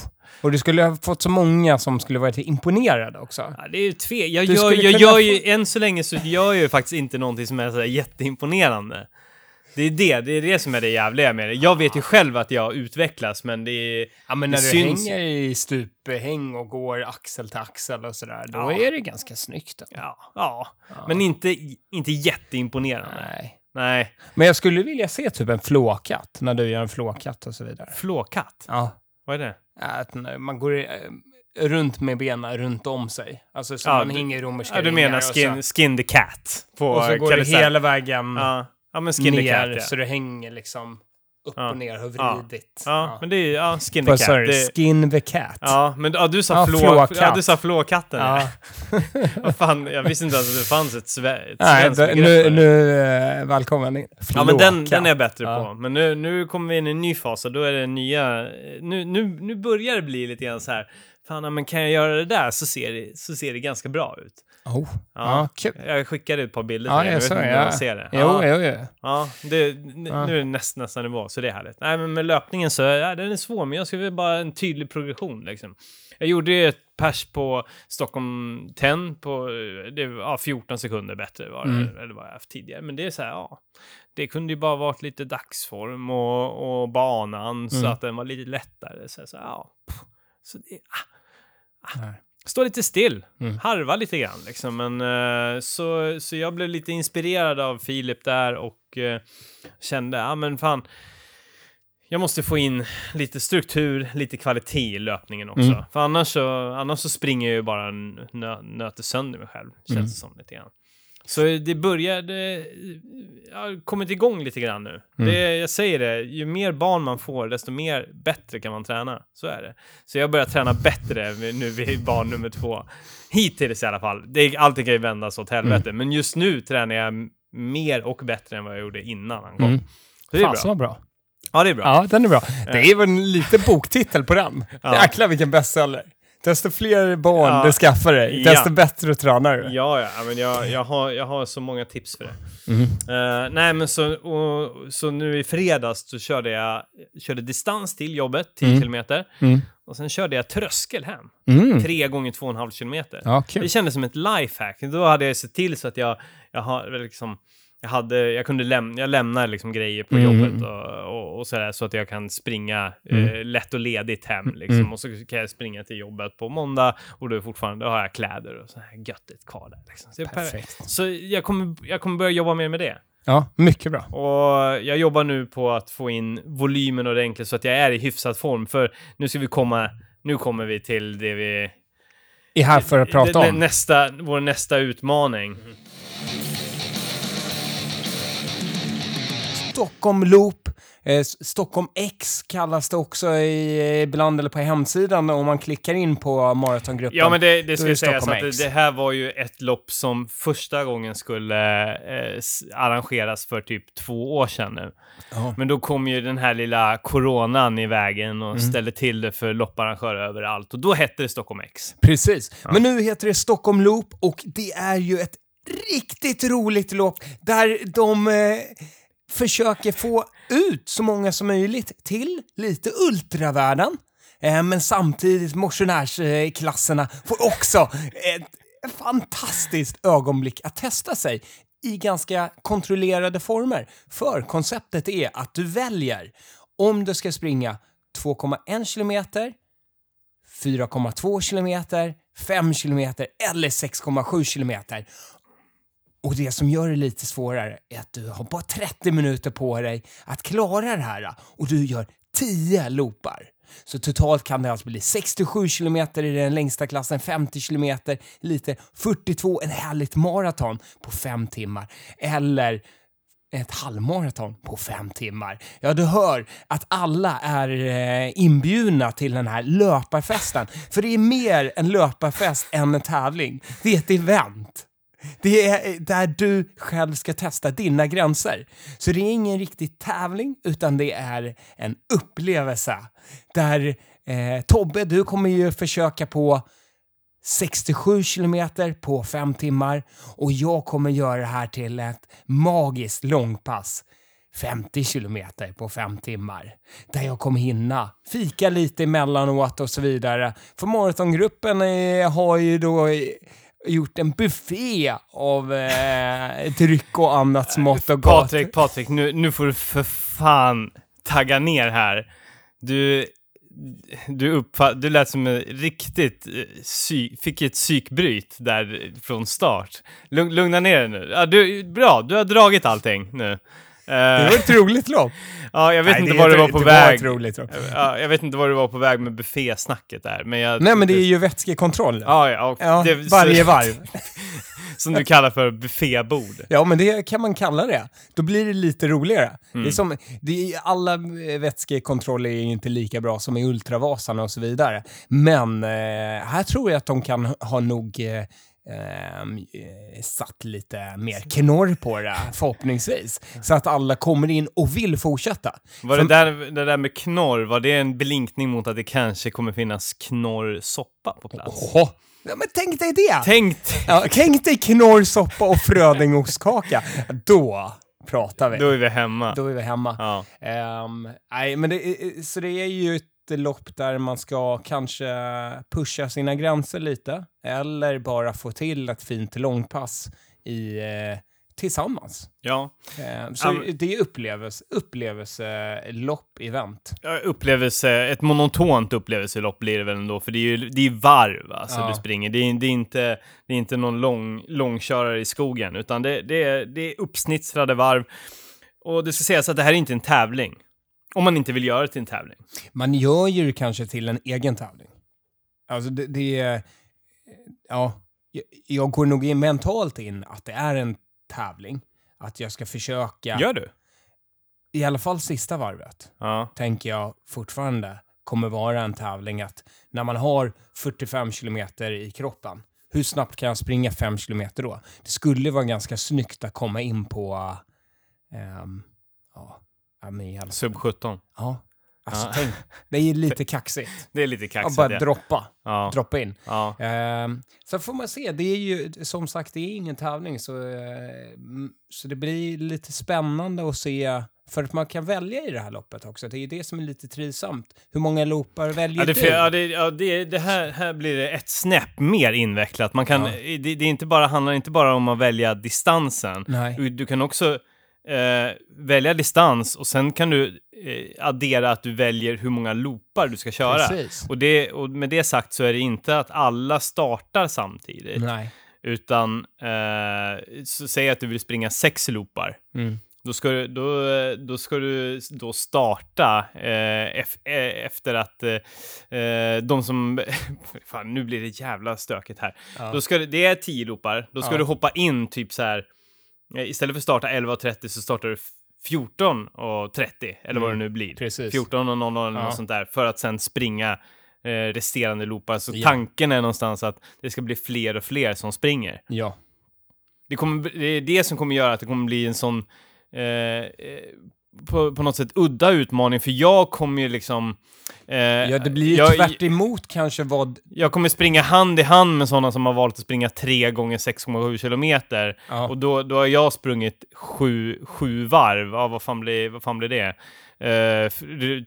och du skulle ha fått så många som skulle varit imponerade också. Ja, det är ju tve... Jag, Du gör, skulle jag kunna gör ju, än så länge så gör jag ju faktiskt inte någonting som är så här jätteimponerande. Det är det, det är det som är det jävliga med det. Jag vet ju själv att jag utvecklas, men det är... Ja, men Det när du syns- hänger i stuphäng och går axel till axel och sådär, då Ja. är det ganska snyggt. Ja, ja. Ja. men inte, inte jätteimponerande. Nej. Nej. Men jag skulle vilja se typ en flåkatt, när du gör en flåkatt och så vidare. Flåkatt? Ja. Vad är det? Att man går eh, runt med benen runt om sig. Alltså som Ja, man du- hänger i romerska Ja, du menar så- skin, skin the cat på Och så går du hela vägen Ja. Ja, men skin the ner cat, ja. så du hänger liksom upp Ja. och ner och Ja. vridit. Ja, men det är ja, skin the cat. Det, Skin the cat. ja, men ja, du sa Ja, flå, ja, du sa flåkatten. Ja. Vad fan, jag visste inte att det fanns ett, sve, ett Nej, begrepp nu, det. nu eh, välkommen in. Ja, men den, den är jag bättre Ja. på. Men nu, nu kommer vi in i en ny fas och då är det nya... Nu, nu, nu börjar det bli lite grann så här. Fan, ja, men kan jag göra det där så ser det, så ser det ganska bra ut. Oh. Ja. Ja, kul. Jag skickade ett par bilder Ja, till dig. jag Jag vet såg inte det. om Ja. ser det. Jo, ja. jo, jo. Ja, det, Ja. nu är det näst, nästa nivå, så det är härligt. Nej, men med löpningen så, ja, den är svår, men jag skulle bara en tydlig progression liksom. Jag gjorde ju ett pers på Stockholm 10 på, det ja, 14 sekunder bättre var det, Mm. eller vad jag haft tidigare. Men det är så här, ja. Det kunde ju bara varit lite dagsform och, och banan så Mm. att den var lite lättare. Så, så, ja. så det, ah, Nej. Stå lite still, Mm. harva lite grann liksom. Men, eh, så, så jag blev lite inspirerad av Filip där och eh, kände, ja men fan, jag måste få in lite struktur, lite kvalitet i löpningen också. Mm. För annars så, annars så springer jag ju bara nö, nöter sönder mig själv, känns Mm. det som lite grann. Så det började, jag har kommit igång lite grann nu. Mm. Det, jag säger det, ju mer barn man får, desto mer bättre kan man träna. Så är det. Så jag börjar träna bättre nu vid barn nummer två. Hittills i alla fall. Det, allting kan ju vändas åt helvete, men just nu tränar jag mer och bättre än vad jag gjorde innan han kom. Mm. Så det är Fasen bra. bra. Ja, det är bra. Ja, den är bra. Det är väl en liten boktitel på den. Ja. Jäklar vilken bestseller. Desto fler barn Ja. du skaffar dig, Ja. desto bättre tränar du. Ja, ja, men jag, jag, har, jag har så många tips för det. Mhm. Eh, nej, men så, och, så nu i fredags så körde jag körde distans till jobbet, 10 Mm. kilometer. Mm. Och sen körde jag tröskel hem, Mm. tre gånger 2,5 kilometer. Ja, Det kul. kändes som ett lifehack. Då hade jag sett till så att jag, jag har liksom, jag hade, jag kunde lämna, jag lämnar liksom grejer på Mm. jobbet och, och, och sådär så att jag kan springa eh, Mm. lätt och ledigt hem liksom. Mm. Och så kan jag springa till jobbet på måndag och då är fortfarande, då har jag kläder och så här göttigt kvar där liksom. Så, jag, Perfekt. så jag, kommer, jag kommer börja jobba mer med det. Ja, mycket bra. Och jag jobbar nu på att få in volymen ordentligt så att jag är i hyfsad form. För nu ska vi komma, nu kommer vi till det vi... Är här för att prata om. Nästa, vår nästa utmaning. Stockholm Loop, eh, Stockholm X kallas det också i, ibland eller på hemsidan om man klickar in på maratongruppen. Ja, men det, det det sägas att det, det här var ju ett lopp som första gången skulle eh, arrangeras för typ två år sedan nu. Ja. Men då kom ju den här lilla coronan i vägen och Mm. ställde till det för lopparrangörer överallt. Och då hette det Stockholm X. Precis. Men nu heter det Stockholm Loop och det är ju ett riktigt roligt lopp där de eh, försöker få ut så många som möjligt till lite ultravärlden. Eh, men samtidigt motionärsklasserna får också ett fantastiskt ögonblick att testa sig i ganska kontrollerade former. För konceptet är att du väljer om du ska springa 2,1 kilometer 4,2 kilometer, 5 kilometer eller 6,7 kilometer. Och det som gör det lite svårare är att du har bara 30 minuter på dig att klara det här och du gör 10 loopar. Så totalt kan det alltså bli 67 kilometer i den längsta klassen, 50 kilometer, lite 42, en härligt maraton på 5 timmar. Eller ett halvmaraton på fem timmar. Ja, du hör att alla är eh, inbjudna till den här löparfesten. För det är mer en löparfest än en tävling. Det är ett event. Det är där du själv ska testa dina gränser. Så det är ingen riktig tävling, utan det är en upplevelse. Där eh, Tobbe, du kommer ju försöka på 67 kilometer på fem timmar och jag kommer göra det här till ett magiskt långpass. 50 kilometer på fem timmar. Där jag kommer hinna fika lite emellanåt och så vidare. För maratongruppen har ju då gjort en buffé av eh, dryck och annat smått och gott. Patrik, Patrik, nu, nu får du för fan tagga ner här. Du, du, uppfatt, du lät som en riktigt eh, sy, fick ett psykbryt där från start. Lugna ner dig nu. Ja, du, bra, du har dragit allting nu. Det var ett roligt lopp. ja, jag vet Nej, inte det var var på det väg. ett roligt. Ja, jag vet inte var du var på väg med buffésnacket där, men jag... Nej, men det är ju vätskekontroll. Ja, ja, Ja, det, varje varv. Som du kallar för buffébord. Ja, men det kan man kalla det. Då blir det lite roligare. Det Mm. är som, det är, alla eh, vätskekontroller är ju inte lika bra som i Ultravasan och så vidare. Men eh, här tror jag att de kan ha nog eh, eh, satt lite mer knorr på det, förhoppningsvis. Så att alla kommer in och vill fortsätta. Var För- det, där, det där med knorr, var det en blinkning mot att det kanske kommer finnas knorrsoppa på plats? Åh, ja, men tänk dig det! Tänk Ja, tänk dig knorrsoppa och frödingostkaka. Då pratar vi. Då är vi hemma. Då är vi hemma. Ja. Ehm, nej, men det, är- så det är ju ett lopp där man ska kanske pusha sina gränser lite eller bara få till ett fint långpass i, eh, tillsammans. ja. Ehm, så men- det är upplevelse, upplevelselopp, event. Upplevelse, ett monotont upplevelselopp blir det väl ändå, för det är ju det är varv alltså Ja. du springer. Det är, det är, inte, det är inte någon lång, långkörare i skogen, utan det, det, är, det är uppsnittrade varv. Och det ska sägas att det här är inte en tävling. Om man inte vill göra det till en tävling. Man gör ju det kanske till en egen tävling. Alltså det, det är... Ja, jag, går nog in mentalt in att det är en tävling. Att jag ska försöka, Gör du? i alla fall sista varvet, Ja. tänker jag fortfarande kommer vara en tävling att när man har 45 kilometer i kroppen, hur snabbt kan jag springa 5 kilometer då? Det skulle vara ganska snyggt att komma in på... ehm, ja, ja, men Sub 17. Ja. Alltså Ja. tänk, det är lite kaxigt. Det är lite kaxigt bara det. droppa, Ja. droppa in. ja. Ehm, så får man se, det är ju som sagt, det är ingen tävling så, eh, så det blir lite spännande att se för att man kan välja i det här loppet också. Det är ju det som är lite trivsamt. Hur många loopar väljer Ja, det, du? ja, det, ja, det, det här, här blir det ett snäpp mer invecklat. Man kan, Ja. det, det är inte bara, handlar inte bara om att välja distansen. Nej. Du, du kan också eh, välja distans och sen kan du eh, addera att du väljer hur många loopar du ska köra. Precis. Och, det, och med det sagt så är det inte att alla startar samtidigt. Nej. Utan, eh, så säg att du vill springa sex loopar. Mm. Då ska du, då, då, ska du då starta eh, ef, eh, efter att eh, eh, de som... Fan, nu blir det jävla stökigt här. Ja. Då ska det är 10 loopar. Då ska Ja. du hoppa in typ så här... eh, Istället för att starta 11.30 så startar du 14.30 eller vad det Mm, nu blir. Precis. 14 och 00 eller Ja. något sånt där. För att sen springa eh, resterande loopar. Så Ja. tanken är någonstans att det ska bli fler och fler som springer. Ja. Det, kommer, det är det som kommer göra att det kommer bli en sån eh, eh, på, på något sätt udda utmaning, för jag kommer ju liksom... Eh, ja, det blir ju jag, tvärt emot kanske vad... jag kommer springa hand i hand med sådana som har valt att springa 3 gånger 6,7 kilometer. Ja. Och då, då har jag sprungit sju, sju varv. Ja, vad fan blir, vad fan blir det? Eh,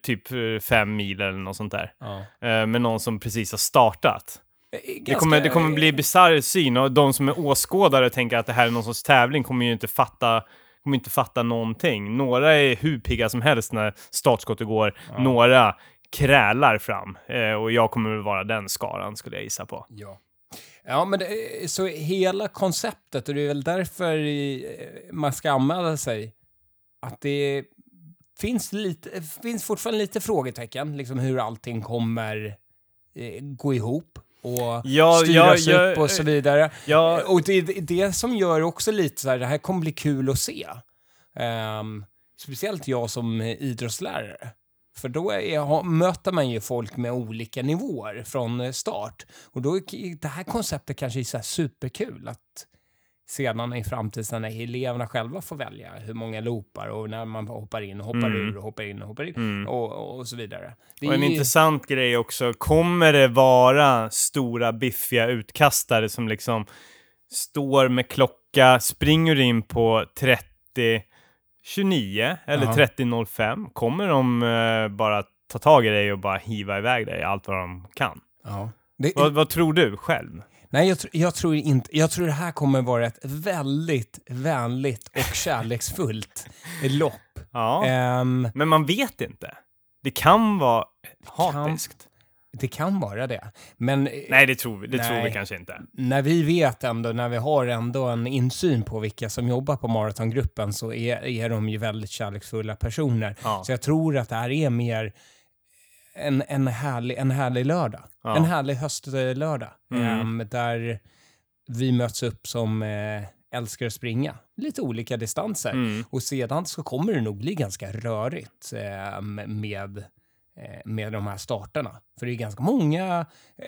typ eh, fem mil eller något sånt där. Ja. Eh, med någon som precis har startat. Det Ganska- kommer, det kommer bli bisarr syn och de som är åskådare tänker att det här är någon sorts tävling kommer ju inte fatta kommer inte fatta någonting. Några är hur pigga som helst när startskottet går. Några krälar fram. Eh, och jag kommer väl vara den skaran skulle jag gissa på. Ja. Ja, men det, är- så hela konceptet, och det är väl därför i- man ska anmäla sig, att det finns, lite, finns fortfarande lite frågetecken, liksom hur allting kommer eh, gå ihop och Ja, styras ja, ja, upp och så vidare. Ja, Och det är det som gör också lite så här, det här kommer bli kul att se. Ehm, speciellt jag som idrottslärare. För då är, möter man ju folk med olika nivåer från eh, start. Och då är det här konceptet kanske är så superkul. Att sedan i framtiden när eleverna själva får välja hur många loopar och när man hoppar in och hoppar Mm. ur och hoppar in och hoppar in Mm. och, och så vidare. Det Och en är ju- intressant grej också, kommer det vara stora biffiga utkastare som liksom står med klocka, springer in på 30.29 eller Ja. 30.05? Kommer de eh, bara ta tag i dig och bara hiva iväg dig allt vad de kan? Ja. Det, Vad, vad tror du själv? Nej, jag, tr- jag tror inte... Jag tror det här kommer vara ett väldigt vänligt och kärleksfullt lopp. Ja, Ehm, men man vet inte. Det kan vara kan- hatiskt. det kan vara det. Men eh, Nej, det tror vi, det tror vi Nej. kanske inte. när vi vet ändå, när vi har ändå en insyn på vilka som jobbar på maratongruppen så är, är de ju väldigt kärleksfulla personer. Ja. Så jag tror att det här är mer en, en, härlig, en härlig lördag. Ja. En härlig höstlördag. Mm. Ehm, där vi möts upp som eh, älskar att springa. Lite olika distanser. Mm. Och sedan så kommer det nog bli ganska rörigt eh, med, med de här starterna. För det är ganska många, eh,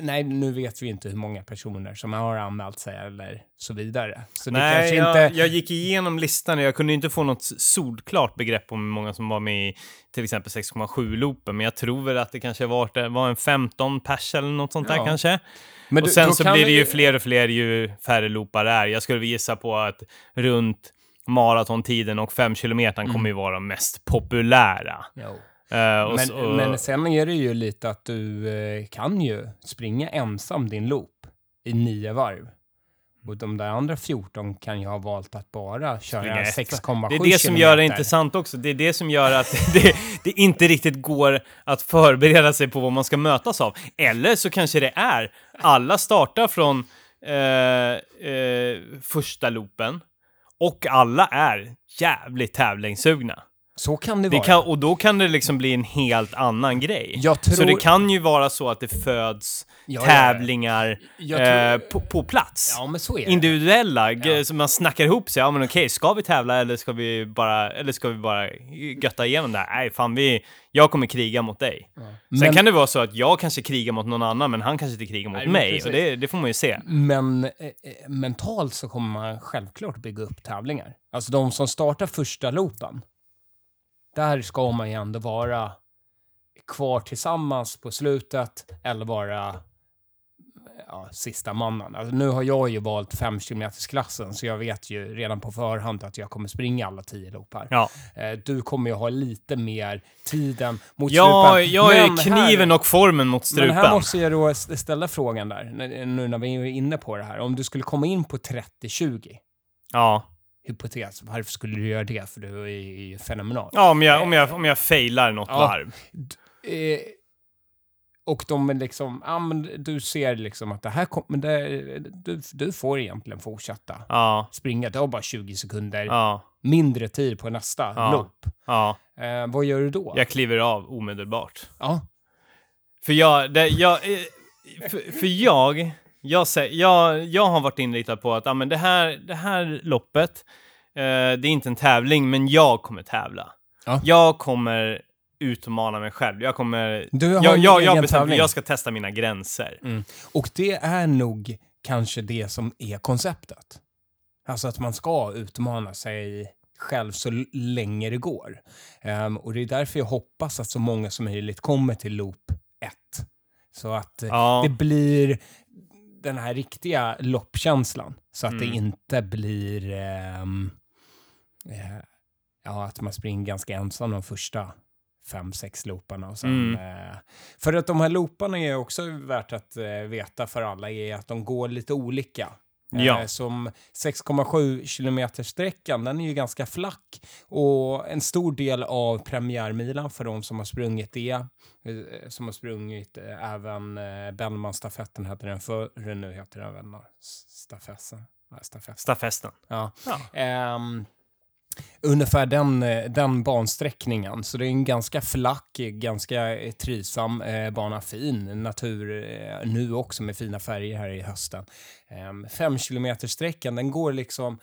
nej nu vet vi inte hur många personer som har anmält sig eller så vidare. Så Nej, jag, inte... jag gick igenom listan och jag kunde inte få något solklart begrepp om hur många som var med i till exempel 6,7-loopen, men jag tror väl att det kanske var, var en 15 pers eller något sånt där Ja. kanske. Men och du- sen så blir det ju fler och fler ju färre loopar det är. Jag skulle gissa på att runt maratontiden och 5 kilometern Mm. kommer ju vara de mest populära. Jo. Och Men, så- men sen är det ju lite att du eh, kan ju springa ensam din loop i nio varv. Och de där andra 14 kan ju ha valt att bara köra Springa ett. 6,7 Det är det som gör det intressant också. Det är det som gör att det, det inte riktigt går att förbereda sig på vad man ska mötas av. Eller så kanske det är, alla startar från eh, första loopen och alla är jävligt tävlingssugna. Så kan det, Det vara. kan, och då kan det liksom bli en helt annan grej. Tror... Så det kan ju vara så att det föds Ja, ja, ja. tävlingar Jag eh, tror- på, på plats Ja, men så är det. individuella, Ja. så man snackar ihop sig. Ja men okej, ska vi tävla eller ska vi bara, eller ska vi bara götta igenom det här? Nej, fan vi, jag kommer kriga mot dig. Sen Men- kan det vara så att jag kanske krigar mot någon annan, men han kanske inte krigar mot Nej, mig. Och det, det får man ju se. Men eh, eh, mentalt så kommer man självklart bygga upp tävlingar. Alltså de som startar första loopen, där ska man ju ändå vara kvar tillsammans på slutet eller vara ja, sista mannen. Alltså, nu har jag ju valt 5 klassen så jag vet ju redan på förhand att jag kommer springa alla 10 loopar. Ja, Eh, du kommer ju ha lite mer tiden mot ja strupen. jag är Men kniven här- och formen mot men här strupen. måste jag då st- ställa frågan där, nu när vi är inne på det här. Om du skulle komma in på 30-20, Ja. Hypotes, varför skulle du göra det? För du är ju fenomenal. Ja, om jag, om jag, om jag failar något Ja. varv. Eh, och de är liksom, ja men du ser liksom att det här kommer, du, du får egentligen fortsätta Ja, springa. Du har bara 20 sekunder ja, mindre tid på nästa Ja. loop. ja. Eh, vad gör du då? Jag kliver av omedelbart. Ja, För jag, det, jag, eh, för, för jag, jag, jag, jag har varit inriktad på att ah, men det, här, det här loppet, eh, det är inte en tävling, men jag kommer tävla. Ja. Jag kommer utmana mig själv. Jag kommer... Du har jag, jag, jag, bestämmer, jag ska testa mina gränser. Mm. Och det är nog kanske det som är konceptet. Alltså att man ska utmana sig själv så länge det går. Ehm, och det är därför jag hoppas att så många som möjligt kommer till loop 1. Så att eh, Ja, det blir den här riktiga loppkänslan. Så att det Mm. inte blir ehm, eh, ja, att man springer ganska ensam de första fem, sex looparna. Och sen, Mm. eh, för att de här looparna är också värt att eh, veta för alla är att de går lite olika. Ja. Eh, som 6,7 kilometer sträckan, den är ju ganska flack. Och en stor del av premiärmilan för de som har sprungit det, eh, som har sprungit eh, även Bellman-stafetten hette den förr, nu heter den väl stafessen. Nej, stafett. stafetten. Ja. Ja. Ehm, ungefär den, eh, den bansträckningen. Så det är en ganska flack, ganska eh, trivsam eh, bana. Fin natur eh, nu också med fina färger här i hösten. Ehm, fem kilometer sträckan, den går liksom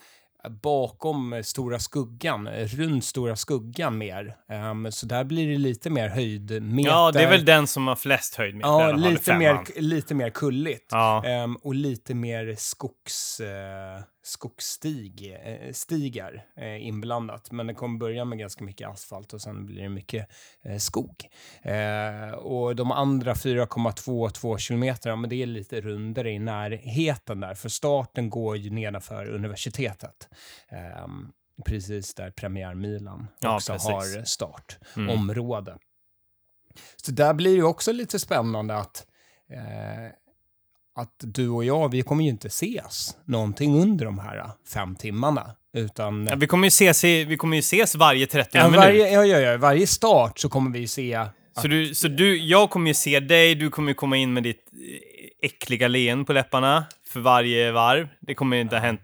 bakom eh, Stora Skuggan, eh, runt Stora Skuggan mer. Ehm, så där blir det lite mer höjdmeter. Ja, det är väl den som har flest höjdmeter. Ja, lite mer, lite mer kulligt. Ja. Ehm, och lite mer skogs, eh, skogsstig, eh, eh, inblandat. Men det kommer börja med ganska mycket asfalt och sen blir det mycket eh, skog. Eh, och de andra 4,22 kilometer, ja, men det är lite rundare i närheten där. För starten går ju nedanför universitetet. Ehm, precis där premiärmilan Ja, också precis. har start. Mm. Så där blir det också lite spännande att eh, att du och jag, vi kommer ju inte ses någonting under de här fem timmarna. Utan Ja, vi, kommer ju ses i, vi kommer ju ses varje 30 ja, minut. varje, ja, ja, ja, varje start så kommer vi se... Så, du, så du, jag kommer ju se dig, du kommer ju komma in med ditt eh, äckliga leen på läpparna för varje varv. Det kommer inte ha hänt.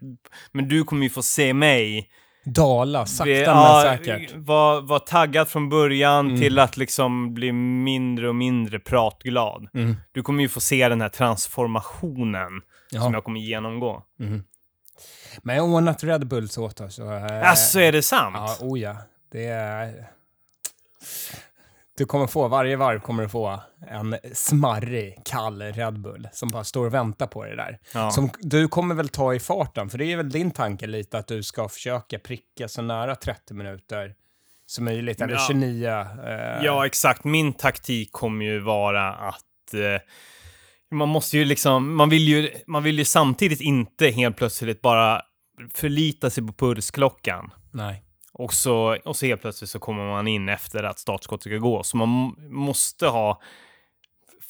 Men du kommer ju få se mig. Dala, sakta Vi- men säkert. Var, var taggad från början Mm. till att liksom bli mindre och mindre pratglad. Mm. Du kommer ju få se den här transformationen Ja. som jag kommer genomgå. Mm. Men jag har ordnat Red Bulls åt oss. Och, eh, Alltså är det sant? Ja, oh ja. Det är... Du kommer få, varje varv kommer du få en smarrig, kall Red Bull som bara står och väntar på dig där. Ja. Som du kommer väl ta i farten, för det är väl din tanke lite att du ska försöka pricka så nära 30 minuter som möjligt, eller Ja. 29. Eh, Ja, exakt. Min taktik kommer ju vara att eh, man måste ju liksom, man vill ju, man vill ju samtidigt inte helt plötsligt bara förlita sig på pulsklockan. Nej. Och så, och så helt plötsligt så kommer man in efter att startskottet ska gå. Så man måste ha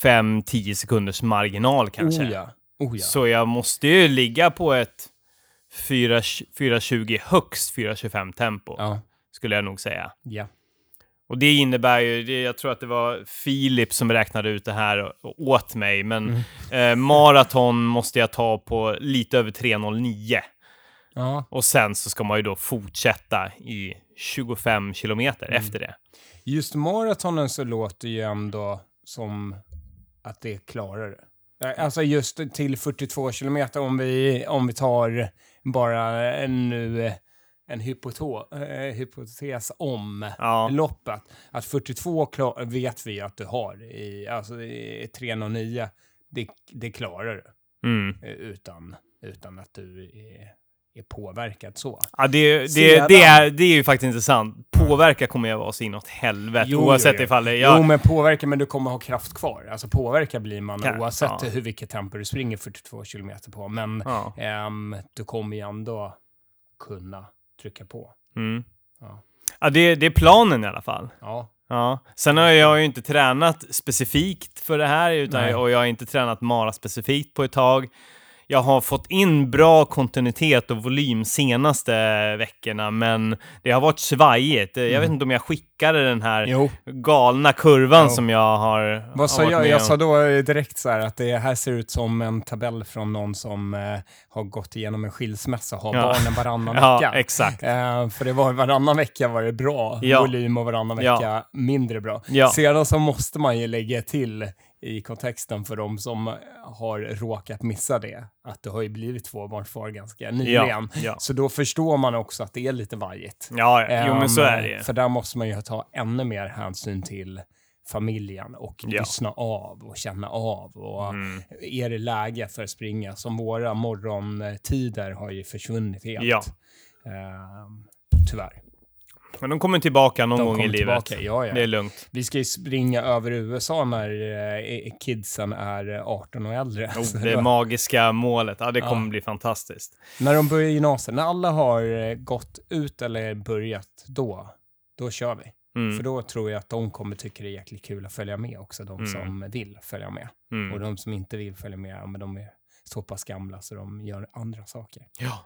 5-10 sekunders marginal kanske. Oh ja. Oh ja. Så jag måste ju ligga på ett 4 4.20 högst 4.25 tempo, Ja. skulle jag nog säga. ja. Och det innebär ju, jag tror att det var Filip som räknade ut det här åt mig, men Mm. eh, maraton måste jag ta på lite över 3.09. ja. Och sen så ska man ju då fortsätta i 25 kilometer Mm. efter det. Just maratonen så låter ju ändå som att det klarar det. Alltså just till 42 kilometer om vi, om vi tar bara en, nu eh, en hypoto, eh, hypotes om Ja. loppet. Att 42 klar, vet vi att du har i, alltså i 309. Det, det klarar du Mm. eh, utan, utan att du är, är påverkad så. Ja, det, det, Sedan- det, är, det är ju faktiskt intressant. Påverka kommer jag vara så inåt helvete, Jo, oavsett jo, jo. ifall det... Jag, Jo, men påverka, men du kommer ha kraft kvar. Alltså påverka blir man Ja, oavsett ja. hur vilket tempo du springer 42 kilometer på. Men ja. ehm, du kommer ju ändå kunna trycka på. Mm. Ja. Ja, det, det är planen i alla fall. Ja, Ja. Sen har jag ju inte tränat specifikt för det här, utan, Nej. och jag har inte tränat Mara specifikt på ett tag. Jag har fått in bra kontinuitet och volym senaste veckorna, men det har varit svajigt. Jag vet inte om jag skickade den här Mm. jo. galna kurvan Jo. som jag har Vad sa jag? Jag sa då direkt så här att det här ser ut som en tabell från någon som eh, har gått igenom en skilsmässa och har Ja. barnen varannan Ja, vecka. exakt. Eh, för det var varannan vecka var det bra Ja. volym och varannan vecka mindre bra. Sedan så måste man ju lägga till i kontexten för de som har råkat missa det, att det har ju blivit tvåbarnsfar ganska nyligen. Ja, ja. Så då förstår man också att det är lite vajigt. Ja, ja. jo men så Ehm, är det ju. För där måste man ju ta ännu mer hänsyn till familjen och Ja. lyssna av och känna av. Och Mm. Är det läge för att springa? Som våra morgontider har ju försvunnit helt. Ja. Ehm, tyvärr. Men de kommer tillbaka någon De gång i livet. tillbaka, ja, ja. Det är lugnt. Vi ska ju springa över USA när eh, kidsen är 18 och äldre. Oh, det magiska målet. Ja, det Ja. kommer bli fantastiskt. När de börjar gymnasiet, när alla har eh, gått ut eller börjat, då, då kör vi. Mm. För då tror jag att de kommer tycka det är jäkligt kul att följa med också, de Mm. som vill följa med. Mm. Och de som inte vill följa med, men de är så pass gamla så de gör andra saker. Ja.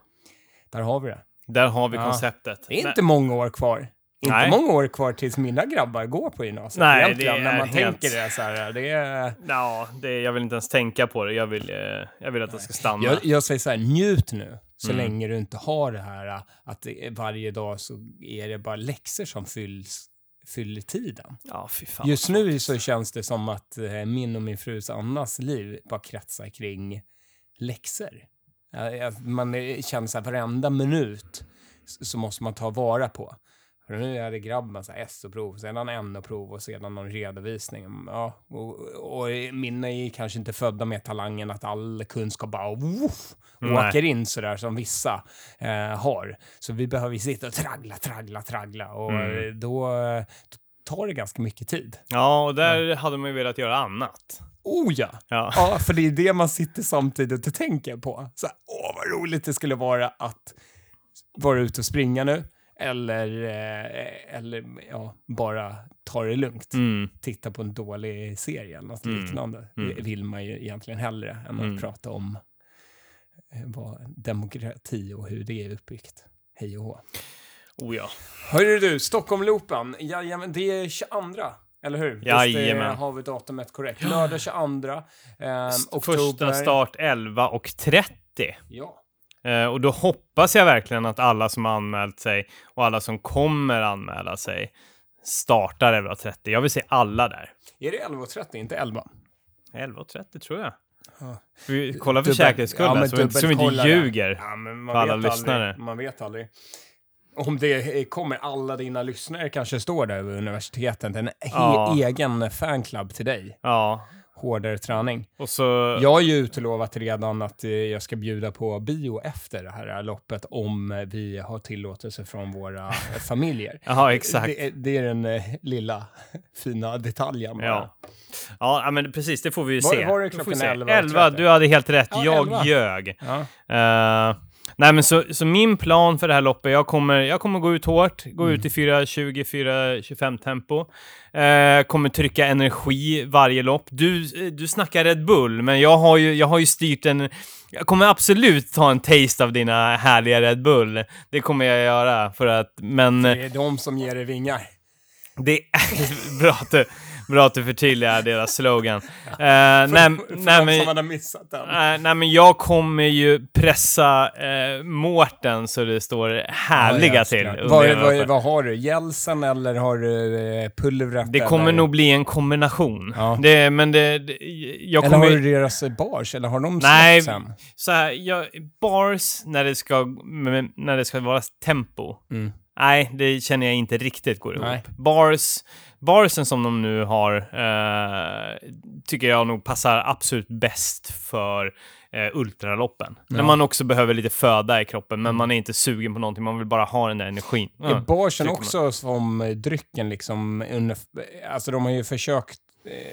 Där har vi det. Där har vi Ja. konceptet. Det är Nej. inte många år kvar. Inte Nej. många år kvar tills mina grabbar går på gymnasiet. Nej, egentligen, det när är man helt- tänker det så här. Det är... Ja, det, jag vill inte ens tänka på det. Jag vill, eh, jag vill att det ska stanna. Jag, jag säger så här, njut nu. Så Mm. länge du inte har det här äh, att är varje dag så är det bara läxor som fylls, fyller tiden. Ja, fy fan. Just nu så känns det som att eh, min och min frus Annas liv bara kretsar kring läxor. Man känner så här, varenda minut så måste man ta vara på. För nu är det grabben så här SO-prov, sedan NO-prov och sedan någon redovisning. Ja, och, och mina är kanske inte födda med talangen att all kunskap bara woof, åker in sådär som vissa eh, har. Så vi behöver sitta och traggla, traggla, traggla och Mm. eh, då, eh, då tar det ganska mycket tid. Ja, och där hade man ju velat göra annat. Oh ja! Ja. Ja, för det är det man sitter samtidigt och tänker på. Så här, åh, vad roligt det skulle vara att vara ute och springa nu. Eller, eh, eller ja, bara ta det lugnt. Mm. Titta på en dålig serie eller något Mm. liknande. Mm. Det vill man ju egentligen hellre än att Mm. prata om eh, vad demokrati och hur det är uppbyggt. Hej och hå. Oh ja. Hörru du, Stockholmloopen. Jajamän, det är 22. Eller hur? Visst Jajamän. eh, har vi datumet korrekt. Lördag 22. Eh, oktober. Första start 11 och 30. Ja. Eh, och då hoppas jag verkligen att alla som har anmält sig och alla som kommer anmäla sig startar 11.30. Jag vill se alla där. Är det 11.30, inte 11? 11.30 tror jag. Ja. Vi kolla för Dubbel- säkerhets skull ja, så, vi inte- så vi inte dubbelkolla det. ljuger. Ja, För alla lyssnare. Aldrig. Man vet aldrig. Om det kommer alla dina lyssnare kanske står där vid universitetet. En Ja. egen fanclub till dig. Ja, Hårdare träning. och så... Jag har ju utlovat redan att eh, jag ska bjuda på bio efter det här loppet om vi har tillåtelse från våra familjer. Jaha, exakt. Det, är- det är den eh, lilla fina detaljen. bara. Ja. Ja, ja, men precis, det får vi ju Var- se. var det klockan se. 11.30? 11, du hade helt rätt. Ja, jag 11. ljög. Ja. Eh, nej, men så, så min plan för det här loppet, jag kommer, jag kommer gå ut hårt, gå Mm. ut i 4.20, 4.25 tempo. Uh, kommer trycka energi varje lopp. Du, du snackar Red Bull, men jag har ju, jag har ju styrt en... Jag kommer absolut ta en taste av dina härliga Red Bull. Det kommer jag göra, för att... Men... Det är de som ger dig vingar. Det är bra att du, bra att du förtydligar deras slogan. Uh, nej, För nej, men, som hade missat den. nej, nej, men jag kommer ju pressa uh, Mårten så det står härliga Ja, till. Vad, vad, vad har du? Gelsen eller har du eh, pulvret? Det kommer eller? nog bli en kombination. Ja. Det, men det, det, jag Eller kommer... har du deras bars? Eller har de Nej, sen? så här, jag, bars när det ska, när det ska vara tempo. Mm. Nej, det känner jag inte riktigt går ihop. Nej. Bars, barsen som de nu har eh, tycker jag nog passar absolut bäst för eh, ultraloppen. När man också behöver lite föda i kroppen, men man är inte sugen på någonting, man vill bara ha den där energin. Är Ja, barsen tycker man. också som drycken liksom? Under, alltså de har ju försökt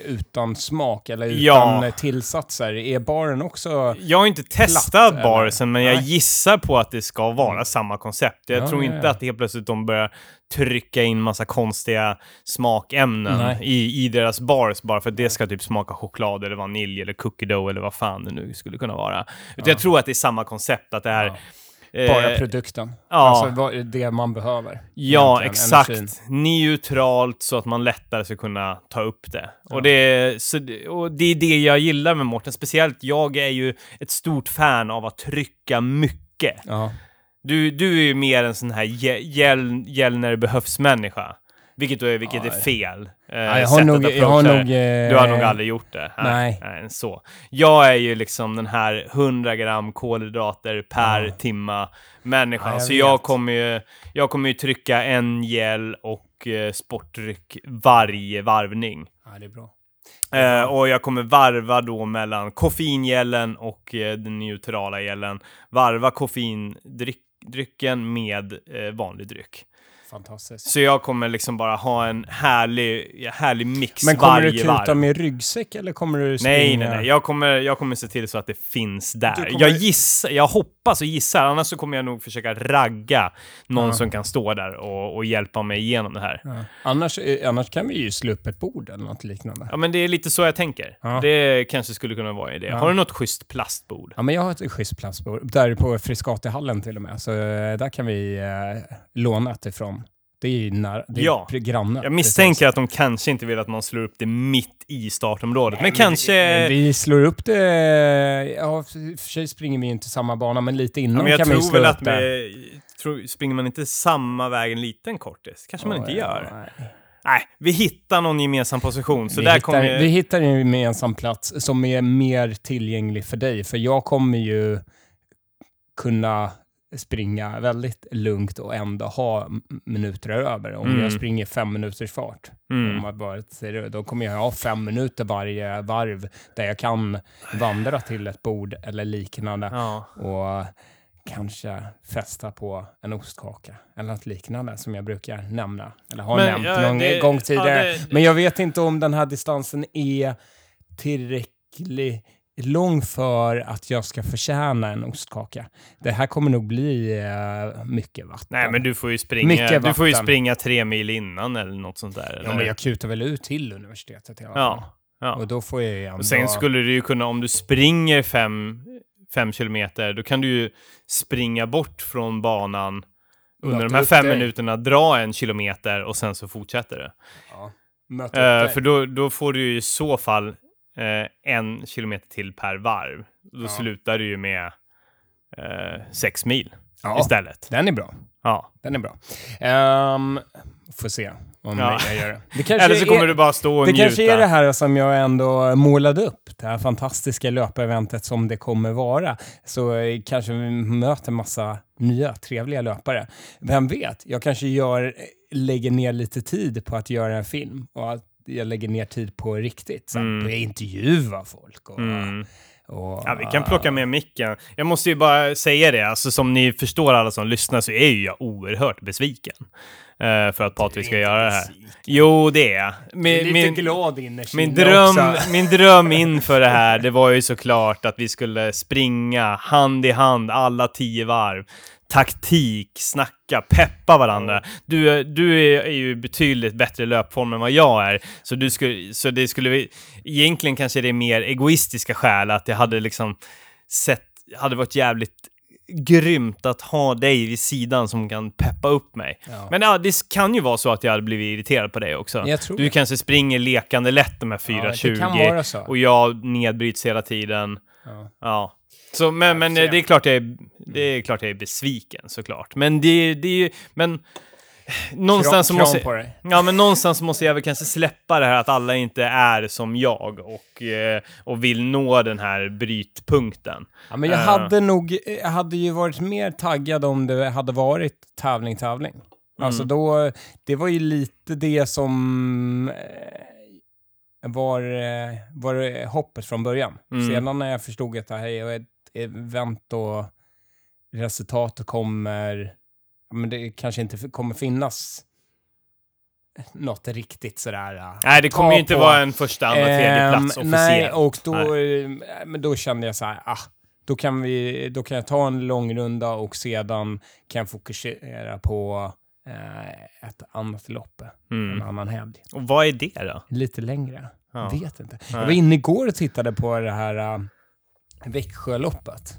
utan smak eller utan Ja. eh, tillsatser. Är baren också... Jag har inte testat Platt, barsen, men jag Nej. gissar på att det ska vara samma koncept. Jag Ja, tror inte ja. att helt plötsligt de börjar trycka in massa konstiga smakämnen Nej. i, i deras bars bara för att det ska typ smaka choklad eller vanilj eller cookie dough eller vad fan det nu skulle kunna vara. Utan jag tror att det är samma koncept, att det är... Ja. Bara eh, produkten. ja. Alltså det man behöver. Ja, exakt. energin. Neutralt så att man lättare ska kunna ta upp det. Och, det så, och det är det jag gillar med Mårten. Speciellt jag är ju ett stort fan av att trycka mycket. Ja. Du, du är ju mer en sån här gä- gäll, gäll när det behövs-människa. Vilket, då är, vilket Ja, är fel. Eh, Ja, jag har nog... Jag har nog eh, Du har nog aldrig gjort det? Nej. nej. så. Jag är ju liksom den här 100 gram kolhydrater per Ja. timma människan. Ja, jag så jag kommer, ju, jag kommer ju trycka en gel och eh, sportdryck varje varvning. Ja, det är bra. Eh, och jag kommer varva då mellan koffeingällen och eh, den neutrala gällen. Varva koffeindrycken med eh, vanlig dryck. Fantastiskt. Så jag kommer liksom bara ha en härlig, härlig mix Men kommer varje du tuta varv. med ryggsäck eller kommer du springa? Nej, nej, nej. Jag kommer, jag kommer se till så att det finns där. Kommer- Jag gissar, jag hoppas och gissar, annars så kommer jag nog försöka ragga någon Ja. som kan stå där och, och hjälpa mig igenom det här. Ja. Annars, eh, annars kan vi ju slå upp ett bord eller något liknande. Ja, men det är lite så jag tänker. Ja. Det kanske skulle kunna vara en idé. Har du något schysst plastbord? Ja, men jag har ett schysst plastbord. Där på Friscatihallen till och med. Så eh, där kan vi eh, låna ett ifrån. Det är ju nära, det är Ja. granne. Jag misstänker att de kanske inte vill att man slår upp det mitt i startområdet. men, Nej, kanske... men Vi slår upp det... Ja, för sig springer vi inte samma bana, men lite innan ja, men kan vi slå upp att det. vi... Tror, springer man inte samma väg en liten kortis? kanske man Ja, inte ja, gör. nej. Nej, vi hittar någon gemensam position. Så vi, där hittar, kommer... vi hittar en gemensam plats som är mer tillgänglig för dig. För jag kommer ju kunna springa väldigt lugnt och ändå ha minuter över. Om Mm. jag springer fem minuters fart, om Mm. man bara säger det, då kommer jag ha fem minuter varje varv där jag kan vandra till ett bord eller liknande Ja. och kanske festa på en ostkaka eller något liknande som jag brukar nämna. Eller har Men, nämnt ja, någon det- gång tidigare. ja, det- Men jag vet inte om den här distansen är tillräckligt lång för att jag ska förtjäna en ostkaka. Det här kommer nog bli eh, mycket vatten. Nej, men du får ju springa, du får ju springa tre mil innan eller något sånt där. Ja, men jag kutar väl ut till universitetet i alla fall. ja. ja. Och då får jag ju ändå... Och sen skulle du ju kunna, om du springer fem, fem kilometer, då kan du ju springa bort från banan under de här fem dig. minuterna, dra en kilometer och sen så fortsätter det. Ja, dig. för då, då får du ju i så fall eh, en kilometer till per varv. Då Ja. slutar du ju med eh, sex mil Ja, istället. den är bra. Ja. Den är bra. Ehm, får se om Ja. jag gör det. det Eller så kommer är, du bara stå och Det njuta. kanske är det här som jag ändå målade upp, det här fantastiska löpeventet som det kommer vara. Så eh, kanske vi möter massa nya trevliga löpare. Vem vet, jag kanske gör, lägger ner lite tid på att göra en film och att jag lägger ner tid på riktigt. Så Mm. Att intervjua folk. Och, Mm. och, Ja, vi kan plocka med micken. Jag måste ju bara säga det, alltså som ni förstår alla som lyssnar så är ju jag oerhört besviken. eh, för att Patrik ska göra det här. Jo, det är jag. Min, min, glad min, dröm, också. min dröm inför det här, det var ju såklart att vi skulle springa hand i hand alla tio varv. Taktik, snacka, peppa varandra. Du, du är, är ju betydligt bättre löpform än vad jag är. Så, du skulle, så det skulle vi... Egentligen kanske det är mer egoistiska skäl, att det hade liksom sett... hade varit jävligt grymt att ha dig vid sidan som kan peppa upp mig. Ja. Men ja, det kan ju vara så att jag hade blivit irriterad på dig också. Du det. kanske springer lekande lätt de här Ja, 4.20 det kan vara så. och jag nedbryts hela tiden. Ja. Ja. Så, men, men det är klart jag är, det är klart jag är besviken såklart. Men det, det är ju, men någonstans Kram- måste kram. Ja, men någonstans måste jag väl kanske släppa det här att alla inte är som jag och, eh, och vill nå den här brytpunkten. Ja, men jag Eh. hade nog, jag hade ju varit mer taggad om det hade varit tävling, tävling. Alltså då, det var ju lite det som eh, var, var hoppet från början. Mm. Sedan när jag förstod att det här är ett event och resultatet kommer, men det kanske inte kommer finnas något riktigt sådär. eh, Nej, det kommer ju inte på. vara en första, andra, tredje plats Ehm, Nej, officiellt. och då, eh, men då kände jag så här, ah, då kan, vi, då kan jag ta en lång runda och sedan kan jag fokusera på eh, ett annat lopp en Mm. annan helg. Och vad är det då? Lite längre. Ja. Vet inte. Jag Nej. var inne igår och tittade på det här Växjöloppet.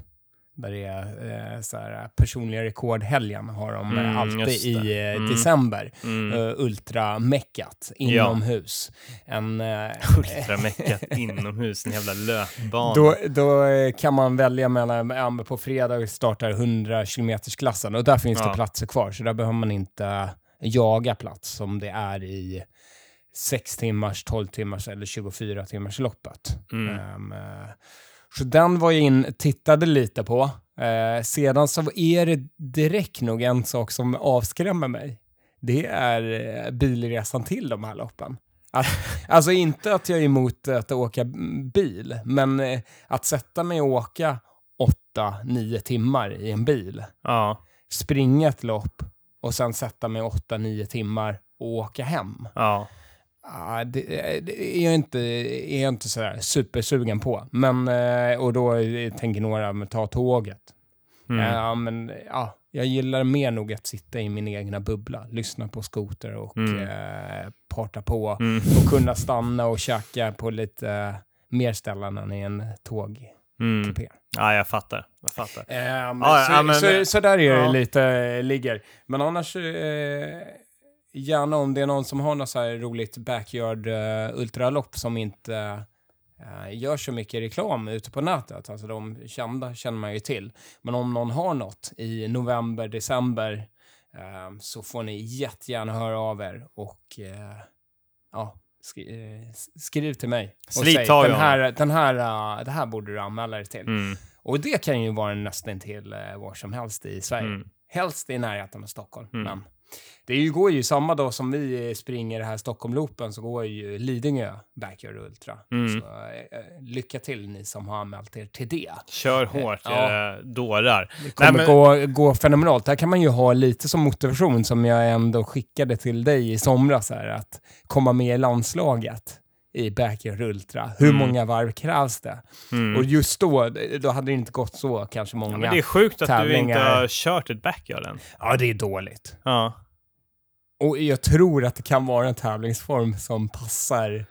Där det är eh, så här, personliga rekordhelgen har de Mm, alltid i eh, Mm. december. Mm. Uh, ultrameckat Ja. inomhus. En, eh, Ultrameckat inomhus, en jävla löpbana. Då, då kan man välja mellan, ja, på fredag startar 100 km klassen och där finns Ja. det platser kvar så där behöver man inte jaga plats som det är i 6 timmars, 12 timmars eller 24 timmars loppet. Mm. Eh, så den var jag in, tittade lite på. Eh, sedan så är det direkt nog en sak som avskrämmer mig. Det är eh, bilresan till de här loppen. Att, alltså inte att jag är emot att åka bil, men eh, att sätta mig och åka 8-9 timmar i en bil, Ja, springa ett lopp och sen sätta mig 8-9 timmar och åka hem. ja. Ah, det, det är jag inte, är jag inte sådär supersugen på. Men, eh, och då eh, tänker några, men ta tåget. Mm. Ja, men ja, jag gillar mer nog att sitta i min egna bubbla, lyssna på skoter och Mm. eh, parta på Mm. och kunna stanna och käka på lite eh, mer ställen än i en tågkupé. Mm. Ja, jag fattar. Jag fattar. Eh, men Ja, så, ja, men- så, så där är det ja. lite, eh, ligger. Men annars, eh, gärna om det är någon som har något så här roligt backyard eh, ultralopp som inte eh, gör så mycket reklam ute på nätet. Alltså de kända känner man ju till. Men om någon har något i november, december eh, så får ni jättegärna höra av er och ja, skri, skriv till mig. Och Slit säg, den här, den här, det här borde du anmäla dig till. Mm. Och det kan ju vara nästan till var som helst i Sverige. Mm. Helst i närheten av Stockholm. Mm. Men det går ju samma dag som vi springer det här Stockholm-loopen så går ju Lidingö Backyard Ultra. Mm. Så eh, lycka till ni som har anmält er till det. Kör hårt, Ja. eh, dårar. Det kommer men- gå, gå fenomenalt. Där kan man ju ha lite som motivation som jag ändå skickade till dig i somras här, att komma med i landslaget i Backyard Ultra. Hur Mm. många varv krävs det? Mm. Och just då, då hade det inte gått så kanske många. Ja, men det är sjukt att du inte har kört ett backyard än. ja, det är dåligt. Ja. Och jag tror att det kan vara en tävlingsform som passar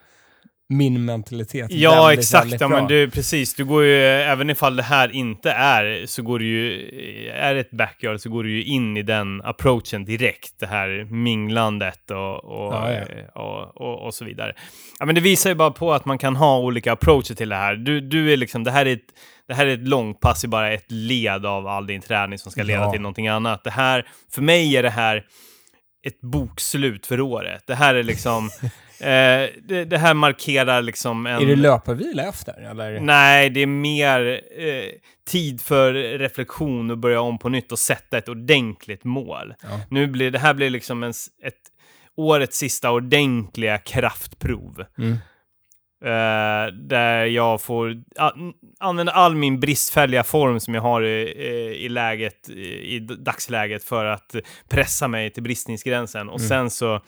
min mentalitet Ja, väldigt, exakt. väldigt Ja, men du, precis. Du går ju, även ifall det här inte är, så går du ju, är ett backyard så går du ju in i den approachen direkt. Det här minglandet och, och, Ja, ja. och, och, och så vidare. Ja, men det visar ju bara på att man kan ha olika approacher till det här. Du, du är liksom, det här är ett, det här är ett långpass i bara ett led av all din träning som ska leda till någonting annat. Det här, för mig är det här ett bokslut för året. Det här är liksom, eh, det, det här markerar liksom en... Är det löparvila efter? Eller? Nej, det är mer eh, tid för reflektion och börja om på nytt och sätta ett ordentligt mål. Ja. Nu blir det här blir liksom en, ett årets sista ordentliga kraftprov. Mm. Eh, där jag får använda all min bristfälliga form som jag har i, i, läget, i, dagsläget för att pressa mig till bristningsgränsen. Och Mm. sen så,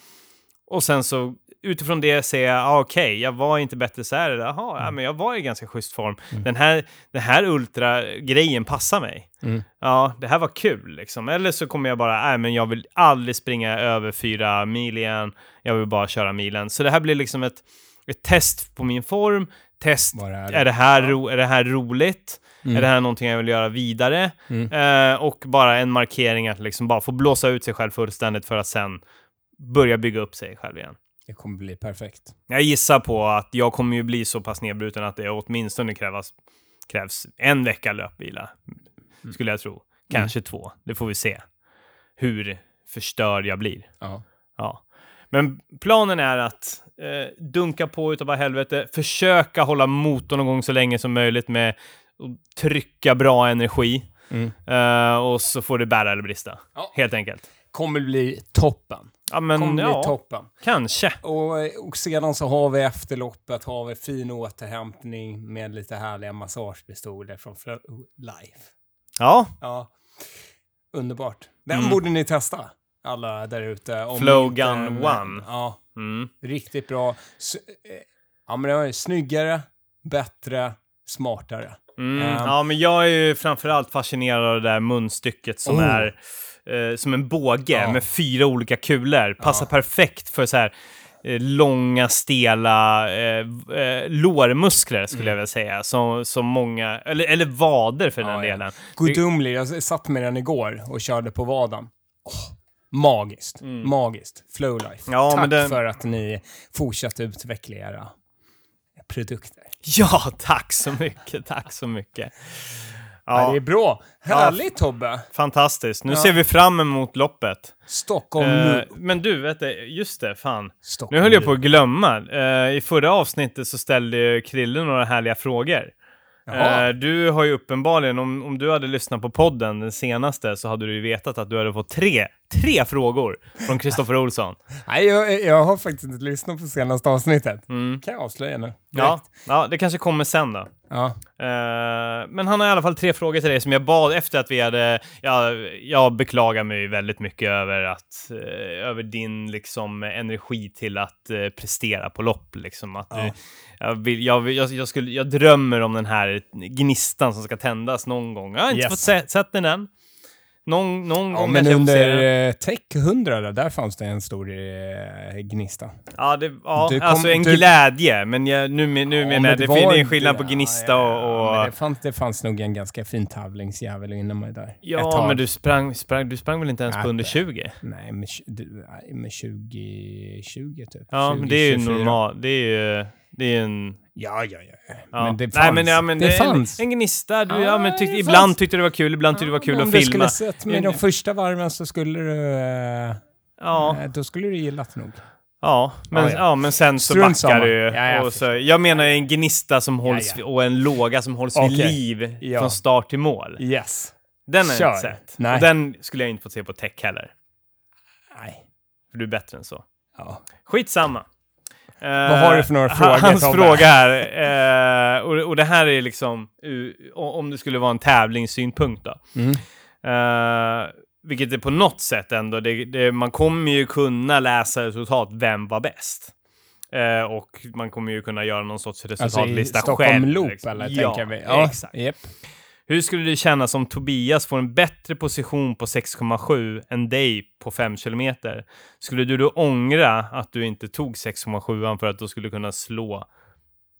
och sen så utifrån det säger jag, ah, okej, jag var inte bättre så här. Jaha, ja, Mm. men jag var i ganska schysst form. Mm. Den här, den här ultra-grejen passar mig. Mm. Ja, det här var kul liksom. Eller så kommer jag bara, nej men jag vill aldrig springa över fyra mil igen. Jag vill bara köra milen. Så det här blir liksom ett, ett test på min form. Test, är är det här, ro, är det här roligt? Mm. Är det här någonting jag vill göra vidare? Mm. Eh, och bara en markering att liksom bara få blåsa ut sig själv fullständigt för att sen börja bygga upp sig själv igen. Det kommer bli perfekt. Jag gissar på att jag kommer ju bli så pass nedbruten att det åtminstone krävas, krävs en vecka löpvila. Skulle jag tro. Kanske två. Det får vi se. Hur förstörd jag blir. Ja. Ja. Men planen är att eh, dunka på utav bara helvete, försöka hålla motorn igång så länge som möjligt med att trycka bra energi. Mm. Eh, och så får det bära eller brista. Ja. Helt enkelt. Kommer bli toppen. Ja, men Kommer ja, bli toppen. kanske. Och, och sedan så har vi efter loppet har vi fin återhämtning med lite härliga massagepistoler från Flow Life. Ja, Ja, underbart. Den Mm. borde ni testa, alla där ute. om Flow inte- Gun One. Ja, mm. riktigt bra. S- eh, ja, men det var snyggare, bättre, smartare. Mm. Ehm. ja, men jag är ju framförallt fascinerad av det där munstycket som Oh. är eh, som en båge Ja. med fyra olika kulor. Passar Ja. perfekt för så här eh, långa, stela eh, eh, lårmuskler skulle jag vilja säga. Som, som många, eller, eller vader för den Mm. Ja, ja. delen. Gudomlig, jag satt med den igår och körde på vaden. Åh, magiskt, magiskt. Flowlife. Mm. Ja, Tack den- för att ni fortsatt utveckla era produkter. Ja, tack så mycket, tack så mycket. Ja. Ja, det är bra. Härligt Tobbe. fantastiskt. Nu Ja. ser vi fram emot loppet. Stockholm Eh, nu. men du, vet du, just det, fan. Stockholm Nu höll jag på att glömma. Eh, I förra avsnittet så ställde ju Krille några härliga frågor. Eh, du har ju uppenbarligen, om, om du hade lyssnat på podden, den senaste, så hade du ju vetat att du hade fått tre, tre frågor från Kristoffer Olsson. Nej, jag, jag har faktiskt inte lyssnat på senaste avsnittet. Mm. Kan jag avslöja nu? Ja, ja, det kanske kommer sen då. ja. Eh, men han har i alla fall tre frågor till dig som jag bad efter att vi hade... Ja, jag beklagar mig väldigt mycket över att... eh, över din liksom energi till att eh, prestera på lopp liksom. Att Ja. jag, vill, jag, jag, jag, skulle, jag drömmer om den här gnistan som ska tändas någon gång. Jag har inte Yes. fått se, sett den än. Någon, någon ja gång men under eh, Tech 100 där, där fanns det en stor eh, gnista. Ja, det, ja kom- alltså en du- glädje. Men jag, nu, nu Ja, menar men jag, det, det är en skillnad på gnista ja, och... och men det, fanns, det fanns nog en ganska fin tävlingsjävel inom mig där. Ja, men du sprang, sprang, du sprang väl inte ens på Nej, under det- 20? Nej, med, tj- du, nej, med 20, 20 typ. Ja, 20, men det är ju 24. normalt. Det är ju... Det är en... Ja, ja, ja. Ja. Men det fanns. Nej, men, ja, men det, det, fanns. En, en gnista. Du, Ja, ja, men tyck, ibland fanns. tyckte du det var kul, ibland tyckte du det var kul Om att du filma. skulle sett med de första varven så skulle du... Eh, Ja, eh, då skulle du gillat nog. Ja, men, Ja, ja, ja. men sen så Strunt samma. backar du ju. Ja, jag och så, jag menar en gnista som hålls ja. och en låga som hålls vid Okej. liv Ja. från start till mål. Yes. Den har jag inte sett. Nej. Och den skulle jag inte fått se på tech heller. Nej. För du är bättre än så. Ja. Skitsamma. Vad har du för några Eh, frågor, Hans Tobbe? fråga här, eh, och, och det här är liksom, om det skulle vara en tävlingssynpunkt då. Mm. Eh, vilket är på något sätt ändå, det, det, man kommer ju kunna läsa resultat, vem var bäst? Eh, och man kommer ju kunna göra någon sorts Alltså i resultatlista Stockholm själv. Loop liksom. eller ja, tänker vi? Ja, exakt. Japp. Hur skulle det kännas om Tobias får en bättre position på 6,7 än dig på 5 kilometer? Skulle du då ångra att du inte tog 6,7 för att då skulle kunna slå,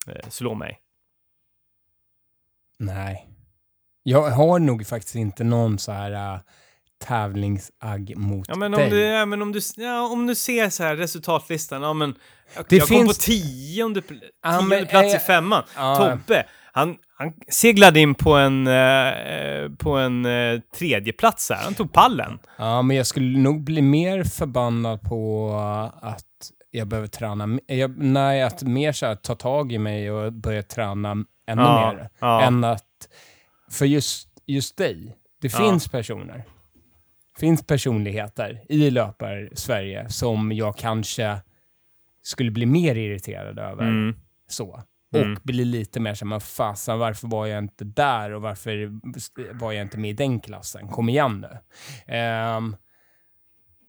eh, slå mig? Nej. Jag har nog faktiskt inte någon så här uh, tävlingsagg mot Ja, men om dig. du, ja, men om du, ja, om du ser så här resultatlistan, ja men jag, Det jag kom finns- på tionde, pl- Ja, tionde men, plats i eh, femman. ja. Tobbe, han, han seglade in på en, eh, på en eh, tredje plats här. Han tog pallen. Ja, men jag skulle nog bli mer förbannad på att jag behöver träna. Jag, nej, att mer så här, ta tag i mig och börja träna ännu Ja, mer. ja. Än att, för just, just dig, det Ja. finns personer. finns personligheter i löpar-Sverige som jag kanske skulle bli mer irriterad över. Mm. Så. Och Mm. bli lite mer som, fasen varför var jag inte där och varför var jag inte med i den klassen? Kom igen nu. Ehm,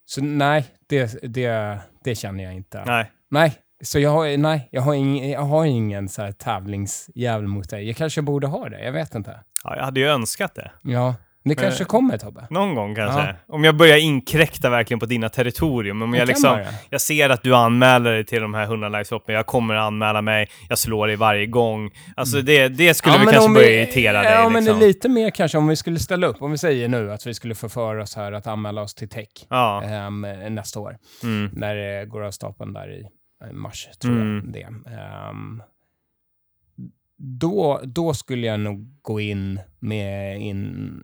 så nej, det, det, det känner jag inte. Nej. Nej. Så jag har, nej, jag har, ing, jag har ingen så här tävlingsjävel mot dig. Jag kanske borde ha det, jag vet inte. Ja, jag hade ju önskat det. Ja, det kanske kommer Tobbe. Någon gång kanske. Ja. Om jag börjar inkräkta verkligen på dina territorium. Om Det jag liksom, jag ser att du anmäler dig till de här 100 livesloppen, jag kommer att anmäla mig, jag slår dig varje gång. Alltså det, det skulle väl men kanske börja vi- irritera dig. Ja, men liksom. lite mer kanske om vi skulle ställa upp. Om vi säger nu att vi skulle få för oss här att anmäla oss till tech Ja. ehm, nästa år. Mm. När det går av stapeln där i i mars, tror Mm. jag det. Ehm, då, då skulle jag nog gå in med in,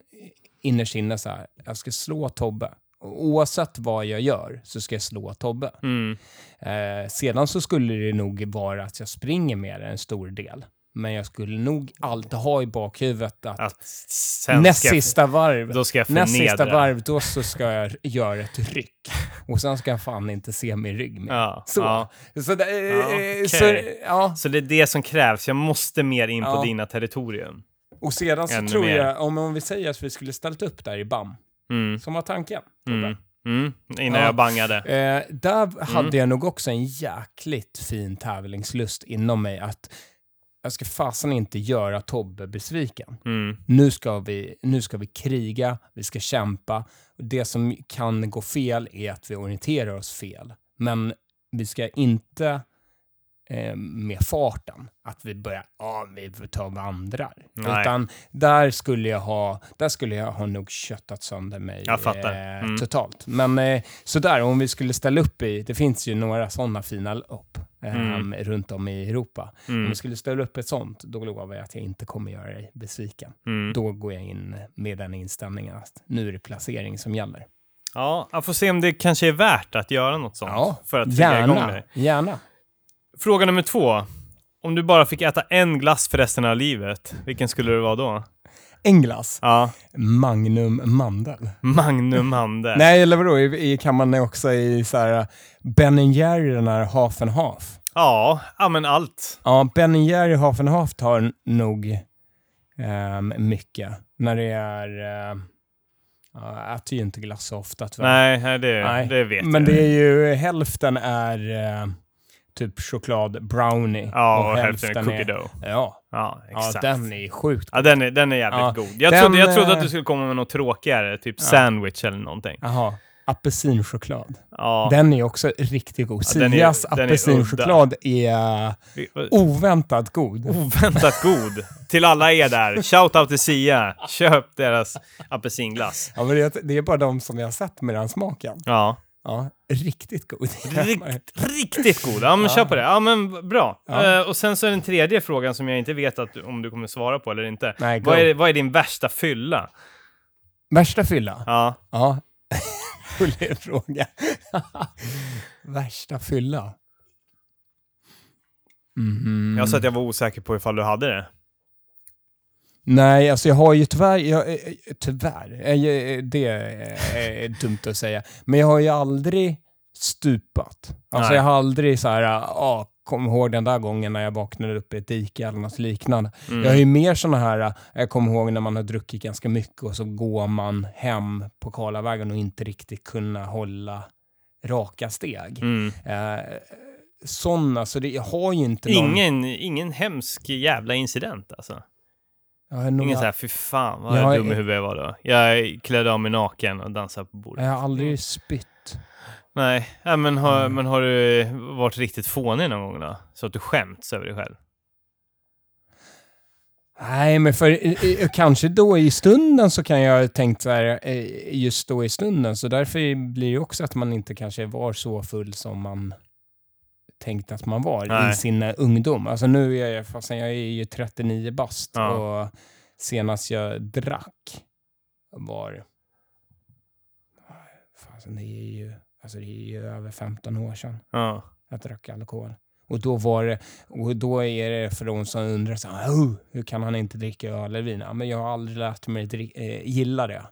innerst inne så här, jag ska slå Tobbe. Oavsett vad jag gör så ska jag slå Tobbe. Mm. Eh, sedan så skulle det nog vara att jag springer mer en stor del. Men jag skulle nog alltid ha i bakhuvudet att, Att näst sista varv, då ska jag näst sista varv, då så ska jag göra ett ryck. Och sen ska jag fan inte se min rygg mer. Ja, Så. ja. Så, det, eh, Ja, okej. så, ja. Så det är det som krävs. Jag måste mer in på dina territorium. Och sedan så Ännu tror mer. jag, om, om vi säger att vi skulle ställt upp där i BAM, Mm. som var tanken, Tobbe. Mm. Mm. Innan Ja. jag bangade. Eh, där Mm. hade jag nog också en jäkligt fin tävlingslust inom mig att jag ska fasen inte göra Tobbe besviken. Mm. Nu ska, vi, nu ska vi kriga, vi ska kämpa. Det som kan gå fel är att vi orienterar oss fel. Men vi ska inte eh, med farten, att vi börjar, ja, vi får ta och vandrar. Nej. Utan där skulle jag ha, där skulle jag ha nog köttat sönder mig eh, Mm. totalt. Men eh, sådär, om vi skulle ställa upp i, det finns ju några sådana fina lopp eh, Mm. runt om i Europa. Om Mm. vi skulle ställa upp ett sånt, då lovar jag att jag inte kommer göra dig besviken. Mm. Då går jag in med den inställningen att nu är det placering som gäller. Ja, jag får se om det kanske är värt att göra något sånt. Ja, för att trigga igång gärna. dig. Gärna. Fråga nummer två. Om du bara fick äta en glass för resten av livet, vilken skulle det vara då? En glass. Ja, Magnum mandel. Magnum Hande. Nej, eller vadå? I, i, kan man också i så här Ben Jerry, den här half and half. Ja, ja men allt. Ja, Ben Jerry half and half tar nog ehm, mycket. När det är... Uh, jag äter ju inte glass så ofta tyvärr. Nej, det, Nej, det vet Men jag. det är ju hälften är eh, typ choklad brownie. Ja, och hälften är cookie dough. Ja, Ja, ja, exakt. den är sjukt Ja, den är, den är jävligt Ja, god. Jag, den, trodde, jag trodde eh, att du skulle komma med något tråkigare, typ sandwich eller någonting. Jaha, apelsinchoklad. Ja. Den är också riktigt god. Ja, den är- är apelsinchoklad är Vi- oväntat god. Oväntat god. Till alla er där. Shout out till Sia. Köp deras apelsinglass. Ja, men det, det är bara de som jag har sett med den smaken. Ja. Ja, riktigt god. Rikt, riktigt god. Ja, men Ja. kör på det. Ja, men bra. Ja. Eh, och sen så är den tredje frågan som jag inte vet att, om du kommer svara på eller inte. Nej. Vad är, vad är din värsta fylla? Värsta fylla? Ja. Ja. rolig fråga. Värsta fylla. Mhm. Jag sa att jag var osäker på ifall du hade det. Nej, alltså jag har ju tyvärr, jag, eh, eh, tyvärr, eh, det är dumt att säga, men jag har ju aldrig stupat. Alltså Nej. jag har aldrig så här, ja, kom ihåg den där gången när jag vaknade upp i ett dike eller något liknande. Mm. Jag har ju mer såna här, jag kommer ihåg när man har druckit ganska mycket och så går man hem på Karlavägen och inte riktigt kunna hålla raka steg. Mm. Eh, sådana, så det, jag har ju inte någon... Ingen, ingen hemsk jävla incident alltså. Jag har, nog, Ingen så här, fy fan vad Jag dum i huvudet jag var då. Jag klädde av mig naken och dansade på bordet. jag har aldrig spytt. Nej, ja, men, har, Mm. men har du varit riktigt fånig någon gång då? Så att du skämts över dig själv? Nej, men för kanske då i stunden så kan jag ha tänkt så här, eh, just då i stunden, så därför blir det också att man inte kanske var så full som man tänkte att man var Nej. i sin eh, ungdom. Alltså nu är jag, fast jag är ju 39 bast Ja. och senast jag drack var, fasen det är ju, alltså det är ju över 15 år sedan Ja. jag drack alkohol. Och då var det, och då är det för de som undrar så "Oh, hur kan han inte dricka öl eller vin? Ja, men jag har aldrig lärt mig drick, eh, gilla det.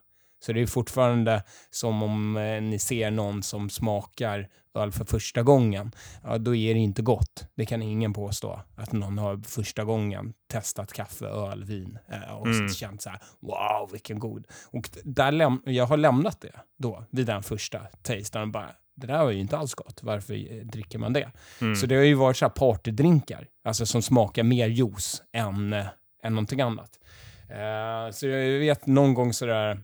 Så det är fortfarande som om eh, ni ser någon som smakar öl för första gången. Ja, då är det inte gott. Det kan ingen påstå. Att någon har första gången testat kaffe, öl, vin eh, och Mm. känt så här, wow, vilken god. Och där läm- jag har lämnat det då, vid den första tasten. Bara, det där var ju inte alls gott. Varför eh, dricker man det? Mm. Så det har ju varit så här partydrinkar, alltså som smakar mer juice än, eh, än någonting annat. Eh, så jag vet någon gång sådär,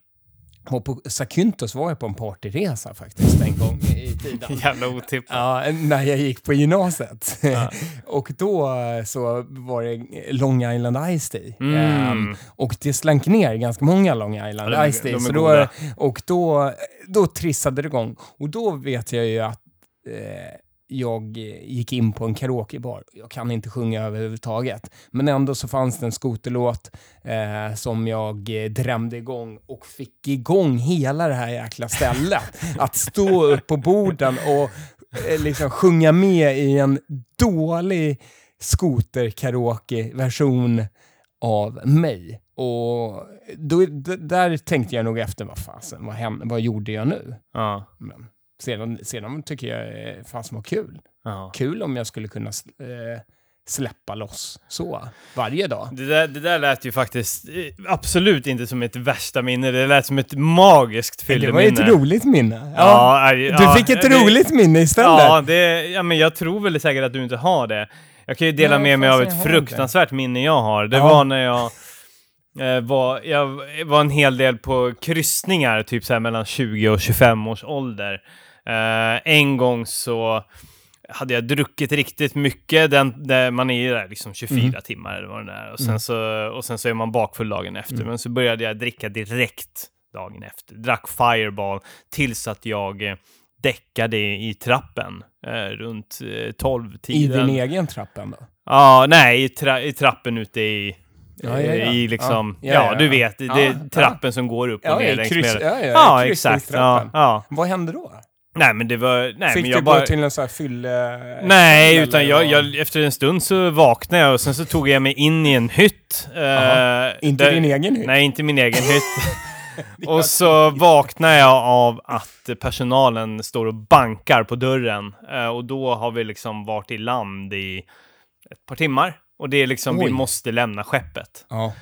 var på Zakynthos var jag på en partyresa faktiskt en gång i tiden. Jävla otippat. Ja, när jag gick på gymnasiet. Ja. och då eh, så var det Long Island Ice Tea. Mm. Ehm, och det slank ner ganska många Long Island Ja, Ice Tea. så då, och då, då trissade det igång. Och då vet jag ju att eh, jag gick in på en karaokebar. Jag kan inte sjunga överhuvudtaget. Men ändå så fanns det en skoterlåt eh, som jag eh, drämde igång och fick igång hela det här jäkla stället. att stå upp på borden och eh, liksom sjunga med i en dålig skoter-karaoke-version av mig. Och då, där tänkte jag nog efter, vad fasen, vad, hän- vad gjorde jag nu? Ja. Men sedan, sedan tycker jag eh, fasen var kul. Ja. Kul om jag skulle kunna eh, släppa loss så varje dag. Det, där, det där lät ju faktiskt eh, absolut inte som ett värsta minne. Det lät som ett magiskt Det fylleminne. var ju ett roligt minne. Ja. Ja, Du ja, fick ett det- roligt minne istället. Ja, det, ja, men jag tror väl säkert att du inte har det. Jag kan ju dela Nej, med mig av ett fruktansvärt minne jag har. Det Ja. var när jag eh, var, jag var en hel del på kryssningar, typ så här mellan 20 och 25 års ålder. Eh, en gång så hade jag druckit riktigt mycket, den, där man är ju där liksom 24 Mm. timmar eller vad det är. Och sen, Mm. så, och sen så är man bakfull dagen efter. Mm. Men så började jag dricka direkt dagen efter. Drack Fireball tills att jag eh, däckade i trappen eh, runt eh, 12 I din egen trapp ändå. Ja, nej, i, tra i trappen ute i... Ja, ja, ja. I liksom, Ja, du vet, det är trappen som går upp och Ja, ner längs med. ja, ja, Ja, exakt. Ja. Vad hände då? Nej, men det var... Nej, Fick men du jag gå bara... till en sån här fylle... Nej, utan jag, jag, efter en stund så vaknade jag och sen så tog jag mig in i en hytt. Jaha. Inte där- din egen hytt? Nej, inte min egen hytt. och så vaknar jag av att personalen står och bankar på dörren. Eh, och då har vi liksom varit i land i ett par timmar. Och det är liksom, vi Oj. måste lämna skeppet. Ja.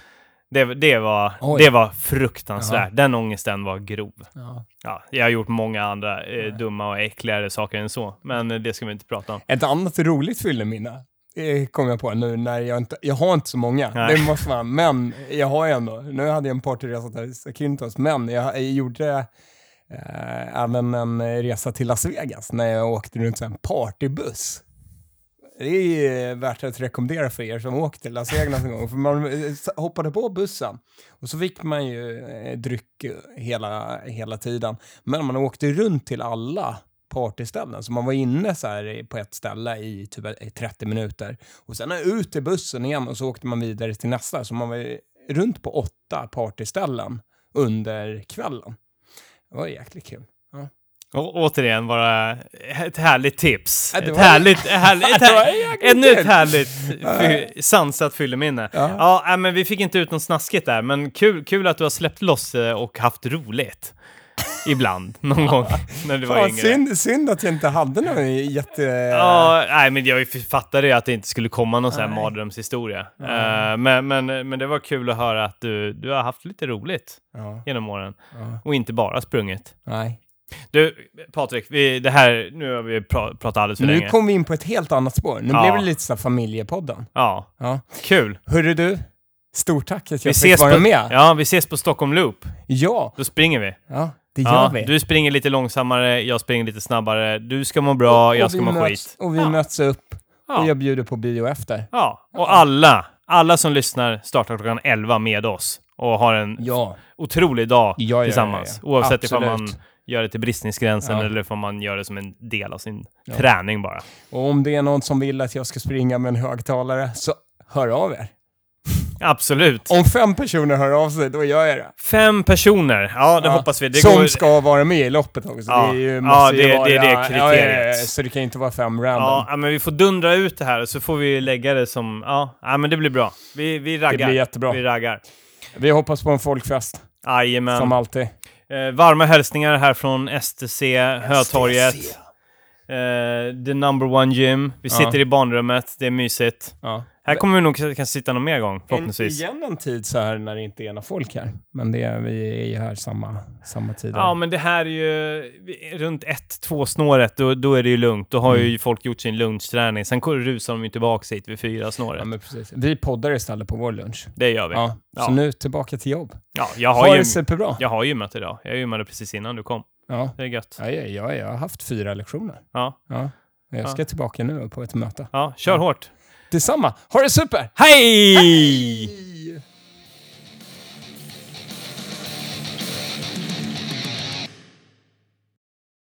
Det, det, var, Oj. det var fruktansvärt. Jaha. Den ångesten var grov. ja. Ja, jag har gjort många andra eh, dumma och äckligare saker än så. Men eh, det ska vi inte prata om. Ett annat roligt fylleminne eh, kom jag på nu när jag inte, jag har inte så många, Nej. det måste man, men jag har ändå, nu hade jag en partyresa till Zakynthos, men jag, jag gjorde eh, även en resa till Las Vegas när jag åkte runt en partybuss. Det är värt att rekommendera för er som åkt till Las Vegas en gång. För man eh, hoppade på bussen och så fick man ju eh, dryck eh, hela, hela tiden. Men man åkte runt till alla partyställen. Så man var inne så här på ett ställe i typ 30 minuter. Och sen ut i bussen igen och så åkte man vidare till nästa. Så man var runt på åtta partyställen under kvällen. Det var jäkligt kul. Ja. Å- återigen bara ett härligt tips. Ja, ett härligt, härligt, ett här, ännu ett härligt fy, sansat fylleminne. Ja. Ja, nej, men vi fick inte ut något snaskigt där, men kul, kul att du har släppt loss eh, och haft roligt. Ibland, någon gång när du var Fan, yngre. synd, synd att jag inte hade någon jätte... Ja, nej men jag fattade ju att det inte skulle komma någon sån här mardrömshistoria. Eh, men, men, men det var kul att höra att du, du har haft lite roligt Ja, genom åren ja, och inte bara sprungit. nej. Du, Patrik, vi, det här, nu har vi pra, pratat alldeles för Nu länge. kom vi in på ett helt annat spår. Nu Ja. blev det lite så familjepodden. Ja, Ja. kul. Hörru du, stort tack att jag Vi fick ses, vara på, med. ja, vi ses på Stockholm Loop. Ja, Då springer vi. ja det gör Ja, vi. du springer lite långsammare, jag springer lite snabbare. Du ska må bra, Och jag ska må möts, skit. Och vi Ja. möts upp och Ja. jag bjuder på bio efter. ja, och alla, alla som lyssnar startar klockan 11 med oss och har en otrolig dag tillsammans. Oavsett ifall man Absolut. Gör det till bristningsgränsen Ja. eller om man gör det som en del av sin Ja. träning bara. Och om det är någon som vill att jag ska springa med en högtalare, så hör av er. Absolut. Om fem personer hör av sig, då gör jag det. Fem personer, ja det Ja. hoppas vi. Det som går... ska vara med i loppet också. Ja. Det är ju, Ja, det- vara, det är det Ja, ja, kriteriet. så det kan inte vara fem random. Ja, men vi får dundra ut det här så får vi lägga det som... Ja, men det blir bra. Vi, vi det raggar. blir jättebra. Vi raggar. Vi hoppas på en folkfest, Jajamän. som alltid. Eh, varma hälsningar här från STC, Hötorget. Eh, the number one gym. Vi Ja. sitter i barnrummet, det är mysigt. Ja. Här kommer vi nog kanske sitta någon mer gång, En, förhoppningsvis. igen en tid så här när det inte är några folk här. Men det är, vi är ju här samma, samma tid. Ja, men det här är ju runt ett, två snåret, då, då är det ju lugnt. Då har Mm. ju folk gjort sin lunchträning. Sen rusar de ju tillbaka hit vid fyra snåret. Ja, men precis. Vi poddar istället på vår lunch. Det gör vi. Ja, Ja, så Ja. nu tillbaka till jobb. jag, Ha har ju, det superbra. jag har gymmat idag. Jag gymmade precis innan du kom. Ja. Det är gött. Ja, ja, ja, jag har haft fyra lektioner. Ja, Ja. Jag Ja. ska tillbaka nu på ett möte. ja kör Ja. hårt. Detsamma. Ha det super! Hej!